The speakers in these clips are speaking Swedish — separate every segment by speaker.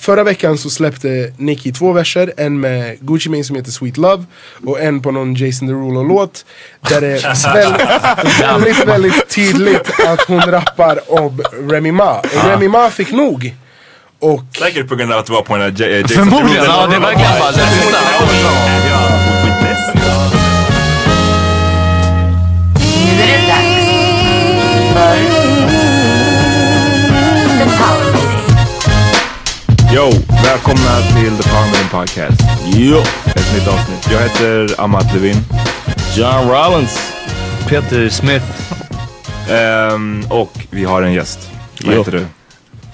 Speaker 1: Förra veckan så släppte Nicki två verser, en med Gucci Mane som heter Sweet Love och en på någon Jason Derulo-låt. Där det är väldigt, väldigt, väldigt tydligt att hon rappar om Remy Ma. Och Remy Ma fick nog. Och
Speaker 2: Säkert på grund av att du var på den här J- Jason
Speaker 3: Förmodligen, ja det verkligen bara den sista.
Speaker 4: Nu är det dags för
Speaker 2: Yo, välkomna till The Meeting Podcast.
Speaker 3: Jo.
Speaker 2: Ett nytt avsnitt. Jag heter Amat Levin.
Speaker 3: John Rollins. Peter Smith.
Speaker 2: Ehm, och vi har en gäst. Vad
Speaker 3: Jo.
Speaker 2: heter du?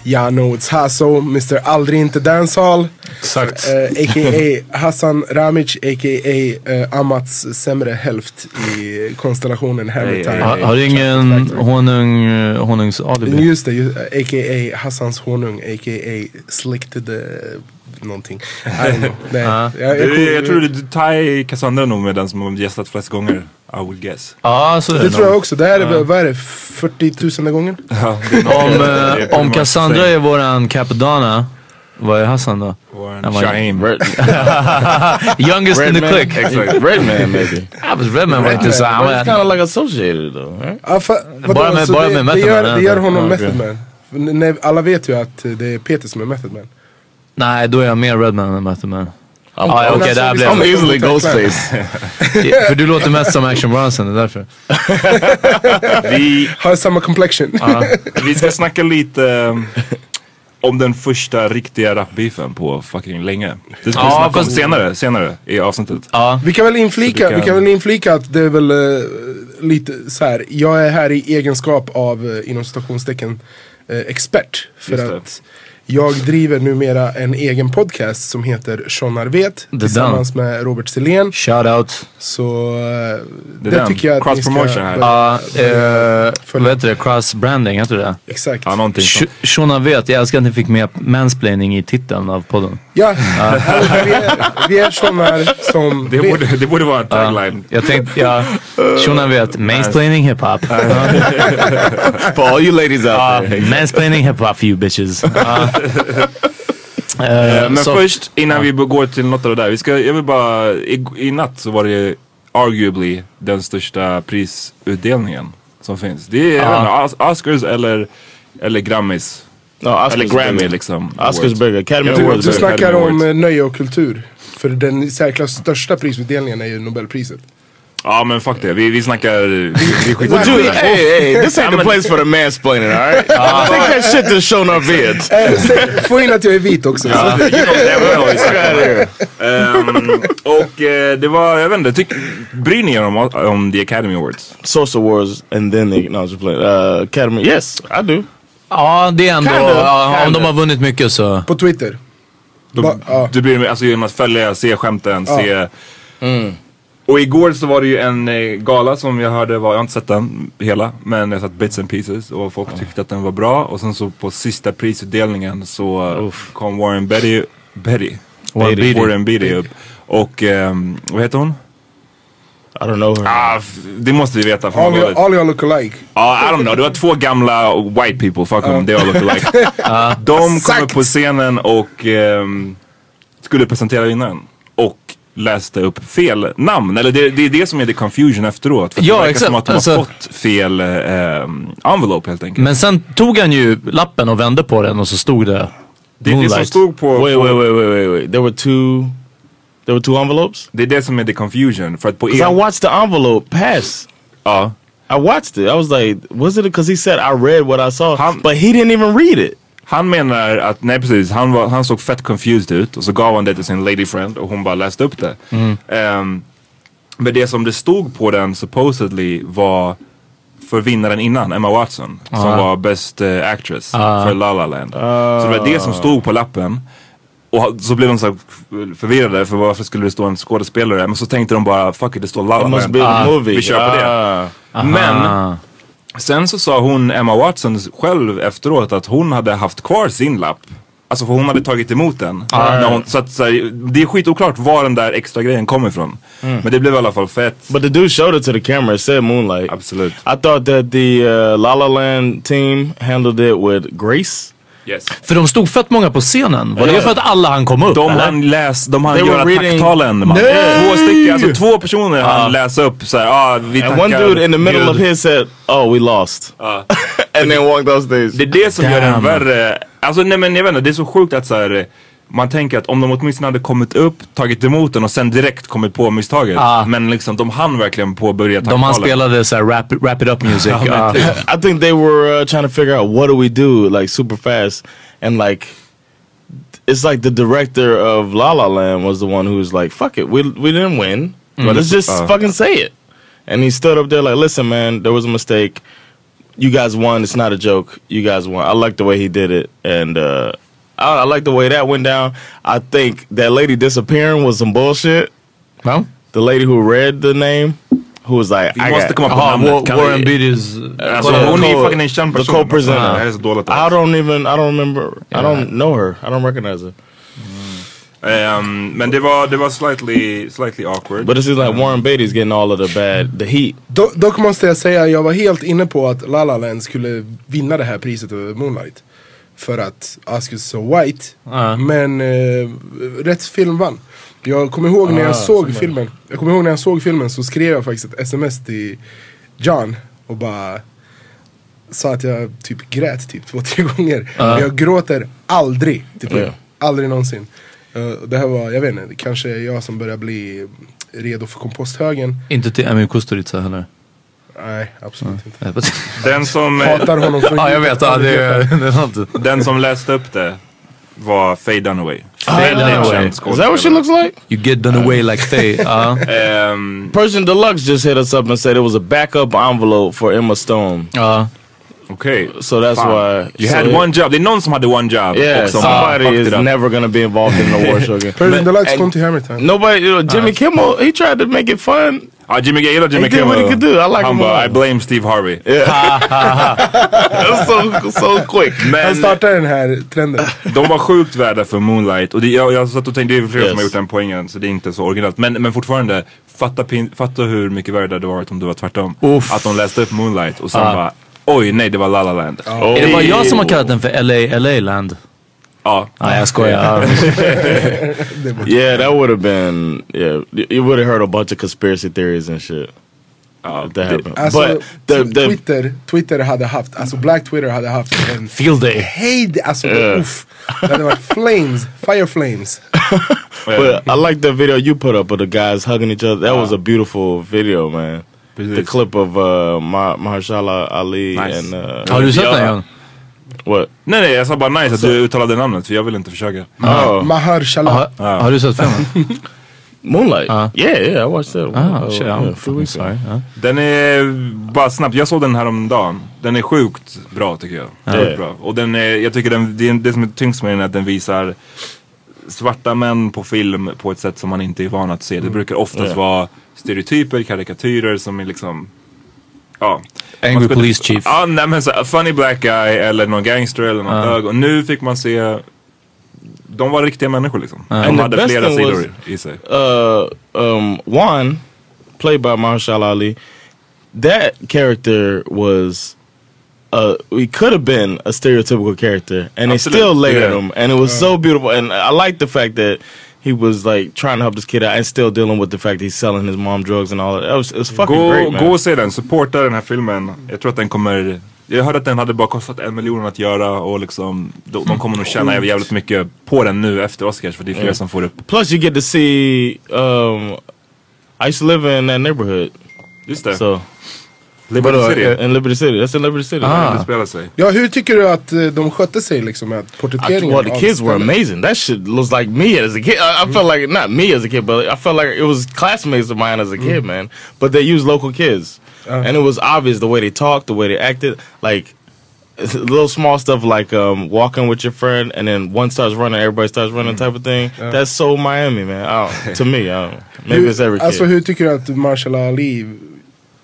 Speaker 1: Ja, know it's Hasso, Mr Aldrig Inte Dancehall.
Speaker 3: Exakt.
Speaker 1: Uh, a.k.a. Hassan Ramic, a.k.a. Uh, Amats sämre hälft i konstellationen Hammer
Speaker 2: Hey,
Speaker 3: Har, har du ingen honung, eh, honungs alibi?
Speaker 1: Just det, just, a.k.a. Hassans honung, a.k.a. Slick to the någonting. I don't know. Nej,
Speaker 3: Ja.
Speaker 1: jag, jag,
Speaker 2: Du, jag tror du Tai Cassandra nog med den som har gästat flest gånger. I would guess.
Speaker 3: Ja, så
Speaker 1: det
Speaker 3: det
Speaker 1: tror jag också. Det här är, vad är det, 40 000 gånger?
Speaker 2: Ja, det är nog-
Speaker 3: Om, eh, om Cassandra är våran Capadonna, vad är Hassan då?
Speaker 2: Våran Shaheem.
Speaker 3: Youngest in the clique.
Speaker 2: Exakt.
Speaker 5: Redman maybe.
Speaker 3: I was Redman var inte
Speaker 1: Redman.
Speaker 3: så... han
Speaker 5: But it's
Speaker 3: var-
Speaker 5: kind of like associated though, right?
Speaker 1: Ja, fa,
Speaker 3: Bara med-
Speaker 1: så
Speaker 3: bara
Speaker 1: det,
Speaker 3: med Method Man,
Speaker 1: det gör honom
Speaker 5: Ja,
Speaker 1: Method. Man. Alla vet ju att det är Peter som är Method Man.
Speaker 3: Nej, då är jag mer Redman än Method Man.
Speaker 5: I'm,
Speaker 3: Ja, okej, det här blev...
Speaker 5: I'm easily Ghostface.
Speaker 3: För du låter mest som Action Bronson, det är därför.
Speaker 2: Vi,
Speaker 1: Har samma complexion.
Speaker 2: vi ska snacka lite um, om den första riktiga rapbeefen på fucking länge. Det ska vi
Speaker 3: Ja,
Speaker 2: snacka om senare, senare i avsnittet.
Speaker 1: Vi kan väl inflika,
Speaker 2: kan-
Speaker 1: vi kan väl inflika att det är väl eh, lite så här. jag är här i egenskap av, uh, inom citationstecken, eh, expert. För
Speaker 2: Just det.
Speaker 1: att jag driver numera en egen podcast som heter Sean vet
Speaker 3: The
Speaker 1: tillsammans med Robert Selén.
Speaker 3: Shout out.
Speaker 1: Så eh,
Speaker 2: Det
Speaker 1: det, tycker jag att
Speaker 2: Cross
Speaker 1: ni ska
Speaker 2: promotion här.
Speaker 3: Ja, eh, vad heter det? Cross branding, heter det
Speaker 1: Exakt.
Speaker 2: Ja, någonting sånt.
Speaker 3: Sh- Shona vet, jag älskar att ni fick med mansplaining i titeln av podden.
Speaker 1: Ja, vi är, vi är sådana som
Speaker 2: Det borde, det borde vara en tagline.
Speaker 3: Jag tänkte, ja, Shona vet, mansplaining hiphop.
Speaker 5: For all you ladies out
Speaker 3: Ja,
Speaker 5: there.
Speaker 3: mansplaining hiphop for you bitches. Ja. Eh,
Speaker 2: Men
Speaker 3: så-
Speaker 2: först innan vi går till något av det där. Vi ska, jag vill bara, i, i natt så var det arguably den största prisutdelningen som finns. Det är inte, Os- Oscars eller, eller Grammis.
Speaker 5: No, Oscars
Speaker 2: eller Grammy liksom.
Speaker 5: Oscars
Speaker 2: awards.
Speaker 5: bigger. Academy
Speaker 2: Ja,
Speaker 1: Du,
Speaker 5: Awards
Speaker 1: du snackar
Speaker 2: Academy
Speaker 1: om
Speaker 2: Awards.
Speaker 1: nöje och kultur. För den i särklass största prisutdelningen är ju Nobelpriset.
Speaker 2: Ja men fuck det, vi, vi snackar, vi, vi i
Speaker 5: you,
Speaker 2: det.
Speaker 5: hey, hey, this ain't the place for the mansplaining, all right? Take that shit to show no vid.
Speaker 1: Eh, Få in att jag är vit också.
Speaker 2: Ja, you know well. Ehm, Och eh, det var, jag vet inte, tyck, bryr ni er om, om the Academy Awards?
Speaker 5: Source Awards and then they, no, I. Uh, Academy, yes, I do.
Speaker 3: Ja, det är ändå,
Speaker 5: Kinda,
Speaker 3: ja, om
Speaker 5: kinda.
Speaker 3: de har vunnit mycket så.
Speaker 1: På Twitter.
Speaker 2: Då,
Speaker 1: Va- ja.
Speaker 2: Du bryr dig alltså genom att följa, se skämten, se... Och igår så var det ju en eh, gala som jag hörde var, jag har inte sett den hela, men jag har sett bits and pieces och folk tyckte att den var bra. Och sen så på sista prisutdelningen så eh, kom Warren Betty, Betty,
Speaker 5: Warren Beatty.
Speaker 2: Warren Beatty upp. Och ehm, vad heter hon?
Speaker 5: I don't know her.
Speaker 2: Ah, det måste vi veta. För
Speaker 1: All your, all your look alike.
Speaker 2: Ja, I don't know. Det var två gamla white people, fuck them, they all look alike. De kom upp på scenen och ehm, skulle presentera vinnaren. Läste upp fel namn. Eller det, det är det som är the confusion efteråt. För
Speaker 3: Ja,
Speaker 2: det verkar
Speaker 3: exakt.
Speaker 2: som att de
Speaker 3: Alltså-
Speaker 2: har fått fel ehm, envelope helt enkelt.
Speaker 3: Men sen tog han ju lappen och vände på den och så stod det
Speaker 2: det, det som stod på...
Speaker 5: Wait, wait, wait, wait, wait, wait. There were two. There were two envelopes.
Speaker 2: Det är det som är the confusion. För att på
Speaker 5: Cause I
Speaker 2: en...
Speaker 5: watched the envelope pass.
Speaker 2: Ja.
Speaker 5: I watched it. I was like, was it because he said I read what I saw,
Speaker 2: Hum-
Speaker 5: but he didn't even read it.
Speaker 2: Han menar att, nej precis, han, var, han såg fett confused ut och så gav han det till sin lady friend och hon bara läste upp det. Ehm, men det som det stod på den supposedly var för vinnaren innan, Emma Watson, som var best eh, actress för La La Land. Så det var det som stod på lappen. Och så blev de så förvirrade för varför skulle det stå en skådespelare? Men så tänkte de bara, fuck it, det står La La Land.
Speaker 5: be a movie.
Speaker 2: Vi kör på det.
Speaker 5: Ah.
Speaker 2: Men sen så sa hon, Emma Watson själv efteråt att hon hade haft kvar sin lapp. Alltså för hon hade tagit emot den. När hon, så att, så här, det är skitoklart var den där extra grejen kom ifrån. Men det blev i alla fall fett.
Speaker 5: But the dude showed it to the camera. It said Moonlight.
Speaker 2: Absolut.
Speaker 5: I thought that the uh, La La Land team handled it with grace.
Speaker 2: Yes.
Speaker 3: För de stod fett många på scenen. Var det för att alla han kom upp?
Speaker 2: De
Speaker 3: eller?
Speaker 2: hann läs, de
Speaker 5: They
Speaker 2: göra
Speaker 5: reading-
Speaker 2: tacktalen man. Två stycken, alltså två personer hann läsa upp såhär, ah, vi
Speaker 5: And one dude in the middle
Speaker 2: Gud.
Speaker 5: of his said, "Oh, we lost," and then walked off stage.
Speaker 2: Det är det som gör den
Speaker 3: Damn.
Speaker 2: värre. Alltså nej men jag vet inte, det är så sjukt att så här, man tänker att om de åtminstone hade kommit upp, tagit emot den och sen direkt kommit på misstaget.
Speaker 3: Ah.
Speaker 2: Men liksom de hann verkligen påbörja
Speaker 3: De han
Speaker 2: tacktalen.
Speaker 3: spelade såhär wrap, wrap it up music.
Speaker 2: Typ.
Speaker 5: I think they were uh, trying to figure out what do we do like super fast and like it's like the director of La La Land was the one who was like fuck it we we didn't win but let's just
Speaker 2: Uh.
Speaker 5: fucking say it and he stood up there like listen man there was a mistake you guys won it's not a joke you guys won I like the way he did it and uh I, I like the way that went down I think that lady disappearing was some bullshit
Speaker 3: Ja.
Speaker 5: the lady who read the name who was like
Speaker 2: Vi
Speaker 5: I
Speaker 2: måste
Speaker 5: got-
Speaker 2: komma på
Speaker 3: Jaha,
Speaker 2: namnet.
Speaker 3: Wa-
Speaker 2: Kan vi-
Speaker 3: Warren Beatty's...
Speaker 2: Uh, alltså
Speaker 5: The
Speaker 2: hon är
Speaker 5: co-
Speaker 2: fucking en känd
Speaker 5: the
Speaker 2: person.
Speaker 5: co-presenter.
Speaker 2: Alltså, det här är så dåligt.
Speaker 5: I don't even I don't remember I don't know her. I don't recognize her.
Speaker 2: Ehm, men det var, det var slightly, slightly awkward.
Speaker 5: But this is like Warren Beatty's getting all of the bad the heat.
Speaker 1: Do, dock måste jag säga, jag var helt inne på att La La Land skulle vinna det här priset över Moonlight. För att Oscars så white.
Speaker 3: Ja.
Speaker 1: Men eh, rätt film vann. Jag kommer ihåg när
Speaker 5: Ah,
Speaker 1: jag såg
Speaker 5: så
Speaker 1: filmen. Jag kommer ihåg när jag såg filmen så skrev jag faktiskt ett sms till John och bara sa att jag typ grät typ två, tre gånger. Men jag gråter aldrig film.
Speaker 5: Ja.
Speaker 1: Aldrig någonsin. Eh, det här var, jag vet inte, kanske jag som börjar bli redo för komposthögen.
Speaker 3: Inte till Emmy Kusturica heller.
Speaker 1: Nej, absolut inte.
Speaker 2: Den som,
Speaker 1: Hatar honom så
Speaker 3: Ja jag vet, ja, det, är- det är något.
Speaker 2: den som läste upp det var Faye Dunaway.
Speaker 3: Faye Dunaway.
Speaker 5: Is that what she looks like?
Speaker 3: You get done away like Faye. Ja.
Speaker 2: Ehm,
Speaker 5: Person Deluxe just hit us up and said it was a backup envelope for Emma Stone.
Speaker 3: Ja.
Speaker 2: Okej.
Speaker 5: So that's
Speaker 2: Fan.
Speaker 5: why
Speaker 2: You
Speaker 5: so
Speaker 2: had one job. Det är någon som hade one job.
Speaker 5: Yeah, somebody is never gonna be involved in the award show again.
Speaker 1: Person Deluxe kom till Hammertown.
Speaker 5: Nobody, you know, Jimmy Kimmel, he tried to make it fun.
Speaker 2: Ja, Jimmy, jag gillar Jimmy
Speaker 5: He did
Speaker 2: Kimmel.
Speaker 5: what he could do. I like
Speaker 2: Han
Speaker 5: him
Speaker 2: bara,
Speaker 5: more.
Speaker 2: I blame Steve Harvey.
Speaker 5: That's so so quick.
Speaker 1: Han
Speaker 2: Men
Speaker 1: startade den här trenden.
Speaker 2: de var sjukt värda för Moonlight. Och det, jag, jag satt och tänkte, det är flera
Speaker 5: Yes.
Speaker 2: som har gjort den poängen så det är inte så originellt. Men, men fortfarande, fatta, pin, fatta hur mycket värre det hade varit om det var tvärtom.
Speaker 3: Uff.
Speaker 2: Att de läste upp Moonlight och sen
Speaker 3: Ja.
Speaker 2: bara, oj nej det var La La Land.
Speaker 3: Är det bara jag som har kallat den för LA, LA land?
Speaker 2: Ja.
Speaker 3: Nej jag skojar.
Speaker 5: Yeah, that would have been yeah. You would have heard a bunch of conspiracy theories and shit.
Speaker 2: Det-
Speaker 5: happened.
Speaker 1: Alltså,
Speaker 5: but the the
Speaker 1: Twitter, Twitter hade haft, alltså Black Twitter hade haft en
Speaker 3: Field day.
Speaker 1: hejd, alltså
Speaker 5: Yeah.
Speaker 1: uff. Det hade varit flames, fire flames.
Speaker 5: but I like that video you put up of the guys hugging each other. That was a beautiful video, man. The
Speaker 2: Precis.
Speaker 5: clip of uh, Ma- Mahershala Ali
Speaker 2: Nice.
Speaker 5: and uh,
Speaker 3: Har du sett den John?
Speaker 5: what?
Speaker 2: Nej nej jag sa bara nice att du uttalade namnet för jag vill inte försöka.
Speaker 5: Oh,
Speaker 1: Mahershala.
Speaker 3: Har, har du sett filmen?
Speaker 5: Moonlight.
Speaker 3: Uh.
Speaker 5: yeah, yeah, I watched that.
Speaker 3: Ah,
Speaker 5: uh,
Speaker 3: shit,
Speaker 5: yeah,
Speaker 3: I'm sorry. Ja.
Speaker 2: Den är bara snabbt, jag såg den här om dagen. Den är sjukt bra tycker jag. Sjukt
Speaker 5: Ja.
Speaker 2: bra. Och den är, jag tycker den, det, är- det som är tyngst med den är att den visar svarta män på film på ett sätt som man inte är van att se. Det brukar oftast
Speaker 5: Ja.
Speaker 2: vara stereotyper, karikatyrer som är liksom Ja.
Speaker 3: Angry police chief.
Speaker 2: Ja, nej men så, a funny black guy eller någon gangster eller någon hög. Och nu fick man se de var riktiga människor liksom. De
Speaker 5: And
Speaker 2: hade flera sidor
Speaker 5: was-
Speaker 2: i sig.
Speaker 5: uh, um, Juan, played by Marshall Ali, that character was. Uh, he could have been a stereotypical character, and they
Speaker 2: Absolutely,
Speaker 5: still layered
Speaker 2: yeah.
Speaker 5: him, and it was so beautiful. And I like the fact that he was like trying to help this kid out, and still dealing with the fact he's selling his mom drugs and all that. It was, it was fucking
Speaker 2: Gå,
Speaker 5: great, man.
Speaker 2: gå och se den, supporta den här filmen. Jag tror att den kommer jag hörde att den hade bara kostat en miljon att göra och liksom de, de kommer nog tjäna jävligt mycket på den nu efter Oscars för det är fler
Speaker 5: Mm.
Speaker 2: som får upp.
Speaker 5: Plus, you get to see. Um, I used to live in that neighborhood,
Speaker 2: Just det.
Speaker 5: so
Speaker 2: Liberty
Speaker 5: uh,
Speaker 2: City.
Speaker 5: in Liberty City. That's in Liberty City.
Speaker 3: Ah.
Speaker 2: Det spelar sig.
Speaker 1: Ja, hur tycker du att eh, de skötte sig liksom med porträtteringen
Speaker 5: well, the kids were amazing. That shit was like me as a kid. I, I felt like not me as a kid, but I felt like it was classmates of mine as a kid, man. But they used local kids, and it was obvious the way they talked, the way they acted, like little small stuff like um, walking with your friend, and then one starts running, everybody starts running, type of thing. That's so Miami, man. I don't, to me, I don't, maybe
Speaker 1: Hur-
Speaker 5: it's every kid.
Speaker 1: Alltså hur tycker du att Marshall Ali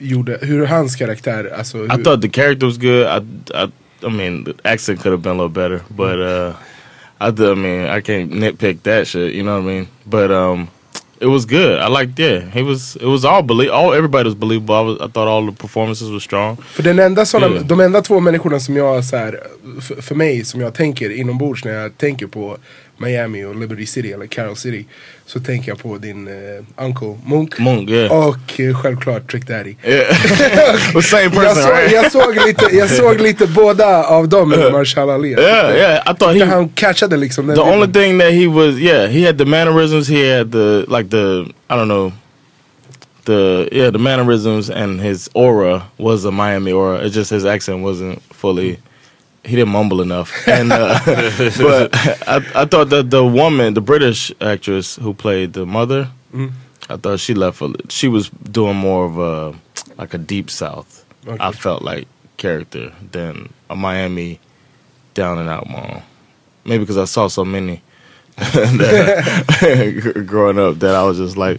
Speaker 1: gjorde, hur hans karaktär? Alltså, hur,
Speaker 5: I thought the character was good. I, I, I mean, the accent could have been a little better, but uh, I, I mean, I can't nitpick that shit. You know what I mean? But um, it was good. I liked. Yeah, he was. It was all believe. All everybody was believable. I, was, I thought all the performances were strong.
Speaker 1: För den enda såna,
Speaker 5: Yeah.
Speaker 1: de enda två människorna som jag så här, för, för mig som jag tänker inombords när jag tänker på Miami och Liberty City eller Carol City. Så tänker jag på din eh, uncle Monk.
Speaker 5: Monk, yeah.
Speaker 1: Och eh, självklart Trick Daddy.
Speaker 5: Yeah, same person,
Speaker 1: Jag såg,
Speaker 5: right?
Speaker 1: jag, såg lite, jag såg lite båda av dem med Marshall Ali.
Speaker 5: Yeah, yeah. I thought he.
Speaker 1: Han catchade liksom den
Speaker 5: The
Speaker 1: bilden.
Speaker 5: only thing that he was, yeah, he had the mannerisms. He had the like the I don't know, the yeah the mannerisms and his aura was a Miami aura. It's just his accent wasn't fully. He didn't mumble enough, and uh, but I, I thought that the woman, the British actress who played the mother, I thought she left. A, she was doing more of a like a deep South. I felt like character than a Miami down and out mom. Maybe because I saw so many that, growing up that I was just like,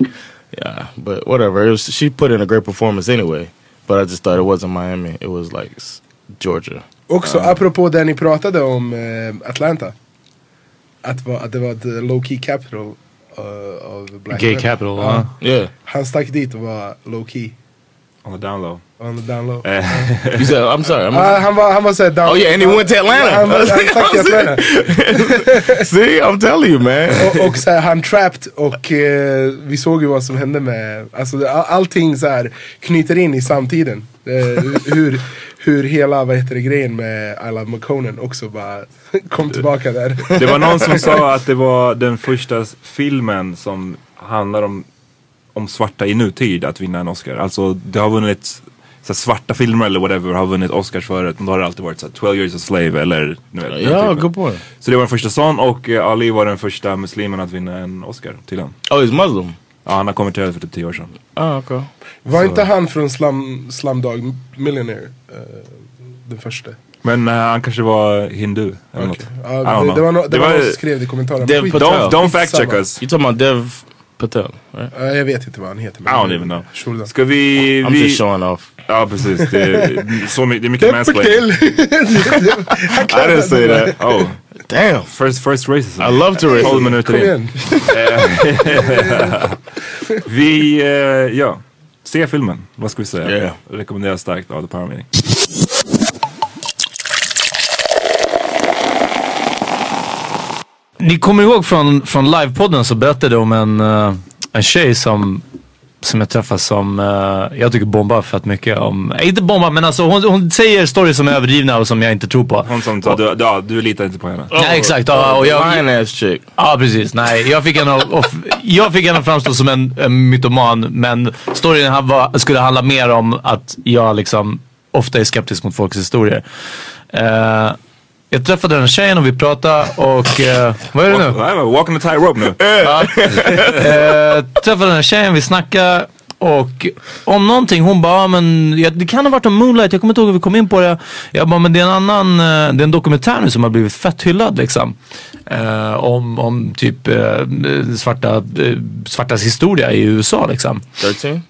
Speaker 5: yeah, but whatever. It was she put in a great performance anyway. But I just thought it wasn't Miami. It was like Georgia.
Speaker 1: Också apropå det ni pratade om eh, Atlanta. Att, va, att det var ett eh, low key capital uh, av Black
Speaker 3: Gay
Speaker 1: men.
Speaker 3: capital,
Speaker 1: Ja.
Speaker 3: ja.
Speaker 5: Yeah.
Speaker 1: Han stack dit och var low key.
Speaker 2: On the down low.
Speaker 1: On the down low.
Speaker 5: You said I'm sorry. I'm,
Speaker 1: Ah, han var, han var såhär down
Speaker 5: oh yeah, and he went to Atlanta.
Speaker 1: Han, var- han stack till Atlanta.
Speaker 5: See, I'm telling you, man.
Speaker 1: och, och så här, han trapped och eh, vi såg ju vad som hände med, alltså all, allting så här knyter in i samtiden. Eh, hur, hur hela, vad heter det, grejen med I Love McConan också bara kom tillbaka där.
Speaker 2: Det var någon som sa att det var den första filmen som handlar om, om svarta i nutid att vinna en Oscar. Alltså det har vunnit så svarta filmer eller whatever har vunnit Oscars förut. Men då har det alltid varit så här, 12 years a slave eller nu vet, den
Speaker 5: Yeah,
Speaker 2: typen.
Speaker 5: good point.
Speaker 2: Så det var den första sån och eh, Ali var den första muslimen att vinna en Oscar till han.
Speaker 5: Oh, he's Muslim.
Speaker 2: Ja, han har konverterat för typ 10 år sedan.
Speaker 5: Oh, okay.
Speaker 1: Var inte han från Slum, Slumdog Millionaire? eh, den första?
Speaker 2: Men eh, han kanske var hindu eller något.
Speaker 1: Ja,
Speaker 2: I don't
Speaker 1: det, det var, no, det
Speaker 2: Det
Speaker 1: var
Speaker 2: var-
Speaker 1: någon som skrev det i kommentarerna.
Speaker 5: Dev.
Speaker 2: Don't, don't fact check us.
Speaker 5: You talking about Dev Patel, right?
Speaker 1: Ja, jag vet inte vad han heter.
Speaker 2: I don't even know.
Speaker 1: Shurda.
Speaker 2: Ska vi...
Speaker 5: I'm
Speaker 2: vi
Speaker 5: just showing off.
Speaker 2: Ja precis, det är, så mycket, det är mycket mansplaining. I didn't say that. Oh,
Speaker 5: Damn.
Speaker 2: first, first racism.
Speaker 5: I love to race.
Speaker 2: 12 minuter in. Vi, eh, ja. Se filmen, vad ska vi säga?
Speaker 5: Yeah.
Speaker 2: Rekommenderar starkt av The Power Meeting.
Speaker 3: Ni kommer ihåg från, från livepodden så berättade om en, eh, en tjej som, som jag träffade som eh, jag tycker bombar fett mycket om. eh, Inte bombar men alltså hon, hon säger stories som är överdrivna och som jag inte tror på.
Speaker 2: Hon som sa, du, ja, du litar inte på henne.
Speaker 3: Nej exakt, ja, och jag,
Speaker 5: Lion ass chick.
Speaker 3: Ja precis, nej jag fick henne att, och, jag fick henne att framstå som en, en mytoman men storyn här var, skulle handla mer om att jag liksom ofta är skeptisk mot folks historier. Eh, jag träffade den här tjejen och vi pratade och, eh, vad är det nu?
Speaker 2: Walking the tightrope nu.
Speaker 3: Eh, träffade den här tjejen, vi snackade Och om någonting, hon bara, "Ja, men ja, det kan ha varit om Moonlight, jag kommer inte ihåg hur vi kom in på det. Jag bara, men det är en annan, eh, det är en dokumentär nu som har blivit fett hyllad liksom. Eh, om, om typ eh, svarta, eh, svartas historia i USA liksom.
Speaker 5: 13?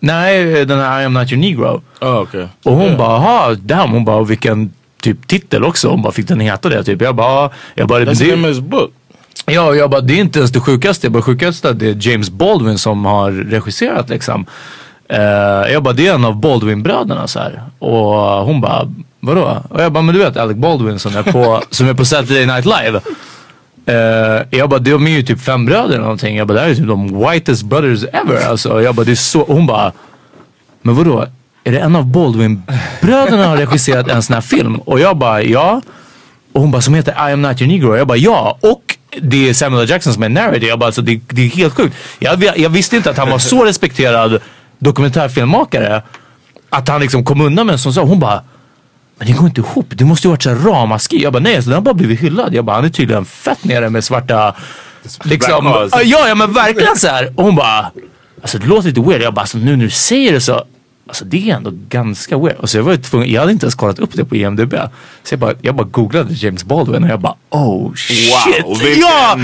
Speaker 3: Nej, den här I am not your negro.
Speaker 5: Oh, okay.
Speaker 3: Och hon bara, aha, damn, hon bara, vilken typ titel också. Hon bara, fick den heta det typ? Jag bara, "Ja." jag bara,
Speaker 5: That's
Speaker 3: det,
Speaker 5: his book.
Speaker 3: Ja, jag bara, det är inte ens det sjukaste. Jag bara, sjukaste att det är James Baldwin som har regisserat liksom. Eh, jag bara, det är en av Baldwin-bröderna så här. Och hon bara, vadå? Och jag bara, men du vet Alec Baldwin som är på, som är på Saturday Night Live. Eh, jag bara, de är ju typ fem bröder eller någonting. Jag bara, det här är typ de whitest brothers ever. Alltså, jag bara, det är så, hon bara, men vadå? Är det en av Baldwin-bröderna har regisserat en sån här film? Och jag bara, ja. Och hon bara, som heter I am not your negro. Jag bara, ja. Och det är Samuel L. Jackson som är narrator. Jag bara, alltså, det, det är helt sjukt. Jag, jag visste inte att han var så respekterad dokumentärfilmmakare. Att han liksom kom undan med en sån sak. Hon bara, men det går inte ihop. Det måste ju varit så här ramaskri. Jag bara, nej, alltså, den har bara blivit hyllad. Jag bara, han är tydligen fett nere med svarta... Liksom, ja, ja men verkligen så här. Och hon bara, alltså det låter lite weird. Jag bara, alltså, nu när du säger det så. Alltså det är ändå ganska weird. Och så jag var tvungen, jag hade inte ens kollat upp det på IMDB. Så jag bara, jag bara googlade James Baldwin och jag bara oh shit.
Speaker 2: vilken-
Speaker 3: ja!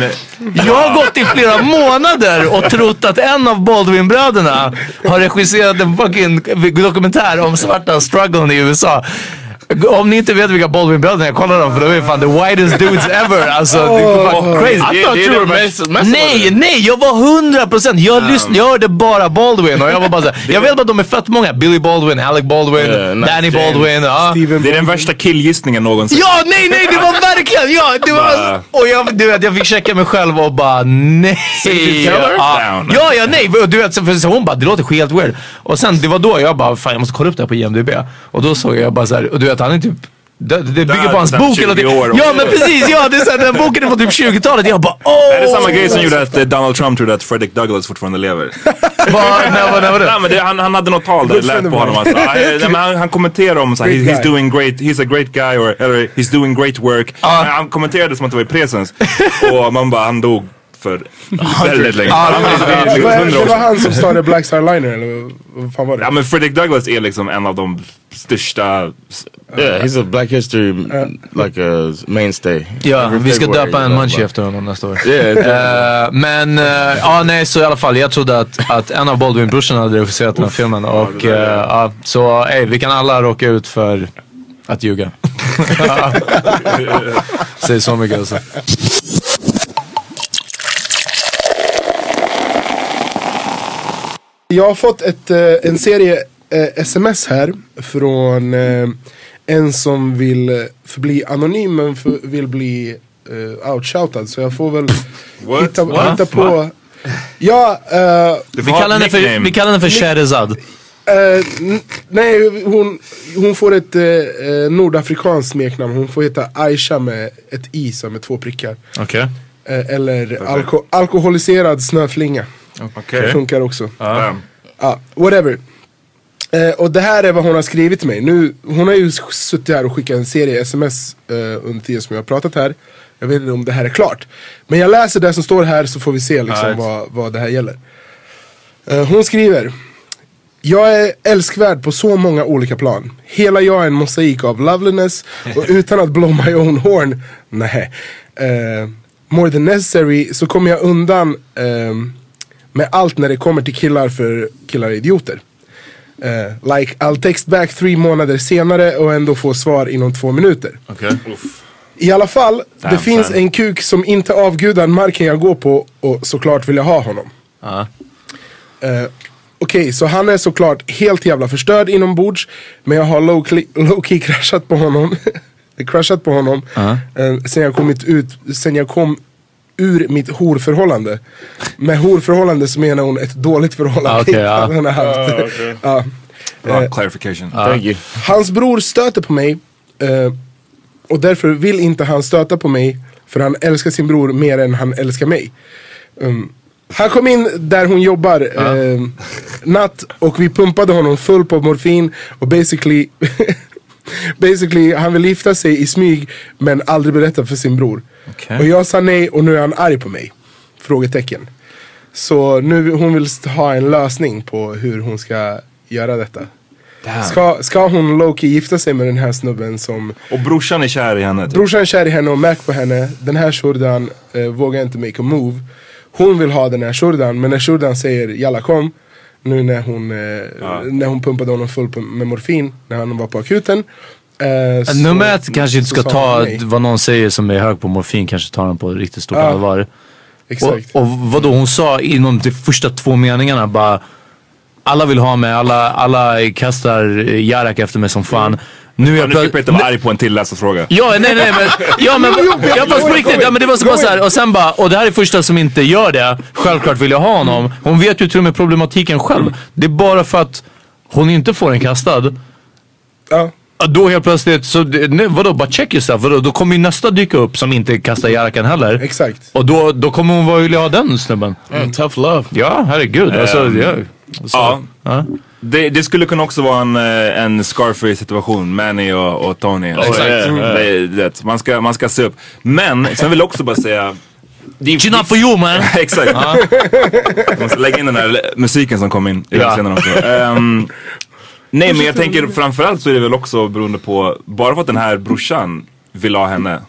Speaker 3: Jag har gått i flera månader och trott att en av Baldwin-bröderna har regisserat en fucking dokumentär om svarta strugglen i USA. Om ni inte vet vilka Baldwin-bröderna är, kolla dem för de är fan the whitest dudes ever. Alltså det är fan crazy.
Speaker 5: I thought you were messing
Speaker 3: Nej, nej, jag var hundra procent. Jag lyssnade, jag hörde bara Baldwin och jag var bara såhär, jag vet bara att de är fett många. Billy Baldwin, Alec Baldwin,
Speaker 5: Yeah,
Speaker 3: Danny
Speaker 5: James.
Speaker 3: Baldwin. Ja.
Speaker 2: Det är den värsta killgissningen någonsin.
Speaker 3: Ja, nej, nej, det var verkligen, ja, det var, och jag, du vet, jag fick checka mig själv och bara nej. Ja,
Speaker 2: Down.
Speaker 3: ja, ja, nej, du vet, så hon bara, det låter helt weird. Och sen, det var då jag bara, fan jag måste kolla upp det här på IMDB. Och då såg jag bara så här, och du vet, han är typ det, det bygger på hans
Speaker 2: där
Speaker 3: bok
Speaker 2: 20
Speaker 3: eller
Speaker 2: år.
Speaker 3: Ja men precis, ja det är såhär, den boken är från typ 20-talet. Jag bara åh!
Speaker 2: Är det samma grej som gjorde att eh, Donald Trump trodde att Frederick Douglass fortfarande lever?
Speaker 3: Vad- när, var- när var det?
Speaker 2: Nej, men det, han, han hade något tal där det lät på honom alltså, ah, nej, men han, han kommenterade om så här, he, he's doing great, he's a great guy or, eller he's doing great work. Men Han kommenterade som att det var i presens. och man bara, han dog för väldigt länge. Liksom-
Speaker 1: Det var,
Speaker 2: 100
Speaker 1: det
Speaker 2: år
Speaker 1: var
Speaker 2: sedan.
Speaker 1: han som startade Black Star Liner eller vad fan var det?
Speaker 2: Ja men Frederick Douglass är liksom en av de största
Speaker 5: Yeah, he's a Black History like a mainstay.
Speaker 3: Ja,
Speaker 5: Every
Speaker 3: vi ska
Speaker 5: February
Speaker 3: döpa en munchie efter honom nästa år.
Speaker 5: Yeah,
Speaker 3: Eh, men, ja nej så i alla fall jag trodde att, att en av Baldwin-brorsorna hade regisserat den här filmen. Och eh, ja, så ey, vi kan alla råka ut för att ljuga. Säg så mycket alltså.
Speaker 1: Jag har fått ett, eh, en serie eh, sms här från eh, en som vill eh, förbli anonym men för, vill bli uh, outshoutad. Så jag får väl
Speaker 2: What?
Speaker 1: hitta,
Speaker 2: What?
Speaker 1: hitta på. Ja, eh,
Speaker 3: Vi kallar henne för, vi kallar henne för Sherazad.
Speaker 1: eh, n- nej, hon, hon får ett eh, eh, nordafrikanskt smeknamn. Hon får heta Aisha med ett i som med två prickar.
Speaker 3: Okej.
Speaker 1: Eh, eller alko alkoholiserad snöflinga.
Speaker 2: Okej.
Speaker 1: Funkar också. Ja, whatever. Eh, och det här är vad hon har skrivit till mig. Nu, hon har ju suttit här och skickat en serie sms eh, under tiden som jag har pratat här. Jag vet inte om det här är klart. Men jag läser det som står här så får vi se liksom, vad, vad det här gäller. Eh, hon skriver. Jag är älskvärd på så många olika plan. Hela jag är en mosaik av loveliness och utan att blow my own horn, nej. Eh, more than necessary så kommer jag undan ehm, med allt när det kommer till killar för killar är idioter. Eh, like I'll text back tre månader senare och ändå få svar inom två minuter.
Speaker 3: Okej.
Speaker 1: I alla fall, det
Speaker 2: Damn,
Speaker 1: finns
Speaker 2: son.
Speaker 1: en kuk som inte avgudar marken jag går på och såklart vill jag ha honom.
Speaker 3: Ja.
Speaker 1: Eh, Okej, så han är såklart helt jävla förstörd inombords. Men jag har low-key low key crashat på honom. crashat på honom. eh, sen jag kommit ut, sen jag kom ur mitt horförhållande. Med horförhållande så menar hon ett dåligt förhållande.
Speaker 3: Ah, okej, ja.
Speaker 1: Han har haft. Ja.
Speaker 2: Bra clarification.
Speaker 5: Thank you.
Speaker 1: Hans bror stöter på mig. eh, och därför vill inte han stöta på mig. För han älskar sin bror mer än han älskar mig. Um, han kom in där hon jobbar eh, natt och vi pumpade honom full på morfin. Och basically, basically han vill gifta sig i smyg men aldrig berätta för sin bror.
Speaker 3: Okej.
Speaker 1: Och jag sa nej och nu är han arg på mig. Frågetecken. Så nu hon vill ha en lösning på hur hon ska göra detta. Ska, ska hon Loki gifta sig med den här snubben som
Speaker 2: Och brorsan är kär i henne. Typ.
Speaker 1: Brorsan är kär i henne och Mac på henne. Den här shurdan eh, vågar inte make a move. Hon vill ha den här shurdan men när shurdan säger jalla kom. Nu när hon, eh, när hon pumpade honom full med morfin när han var på akuten. Eh, så-
Speaker 3: Nummer ett kanske inte ska ta vad någon säger som är hög på morfin, kanske tar den på riktigt stort
Speaker 1: Ja,
Speaker 3: allvar.
Speaker 1: Exakt.
Speaker 3: Och, och vadå, hon sa inom de första två meningarna bara alla vill ha mig, alla, alla kastar eh, Jarak efter mig som fan. Nu är
Speaker 2: Ja,
Speaker 3: jag plötsligt...
Speaker 2: Peter vara arg på en till läsarfråga.
Speaker 3: Ja, nej, nej, men, ja, men, ja, fast på riktigt, ja, men det var så bara så här, och sen bara, och det här är första som inte gör det, självklart vill jag ha honom. Hon vet ju till och med problematiken själv. Det är bara för att hon inte får en kastad,
Speaker 1: Ja.
Speaker 3: Ja, Då helt plötsligt, så, nej, vadå bara check yourself, vadå, då kommer ju nästa dyka upp som inte kastar Jarakan heller.
Speaker 1: Exakt.
Speaker 3: Och då, då kommer hon vara vilja ha den snubben.
Speaker 5: Mm, tough love.
Speaker 3: Ja, herregud. Alltså,
Speaker 2: Ehm,
Speaker 3: ja. Så,
Speaker 2: Ja. Det, det skulle kunna också vara en, eh, en Scarface situation, Manny och, och Tony.
Speaker 5: Exakt.
Speaker 2: Mm. Det, det, man, ska, man ska se upp. Men sen vill jag också bara säga det är-
Speaker 3: She's not for you man.
Speaker 2: Exakt. Jag måste lägga in den här musiken som kom in i
Speaker 3: Ja.
Speaker 2: scenen också. Ehm, nej men jag tänker framförallt så är det väl också beroende på, bara för att den här brorsan vill ha henne.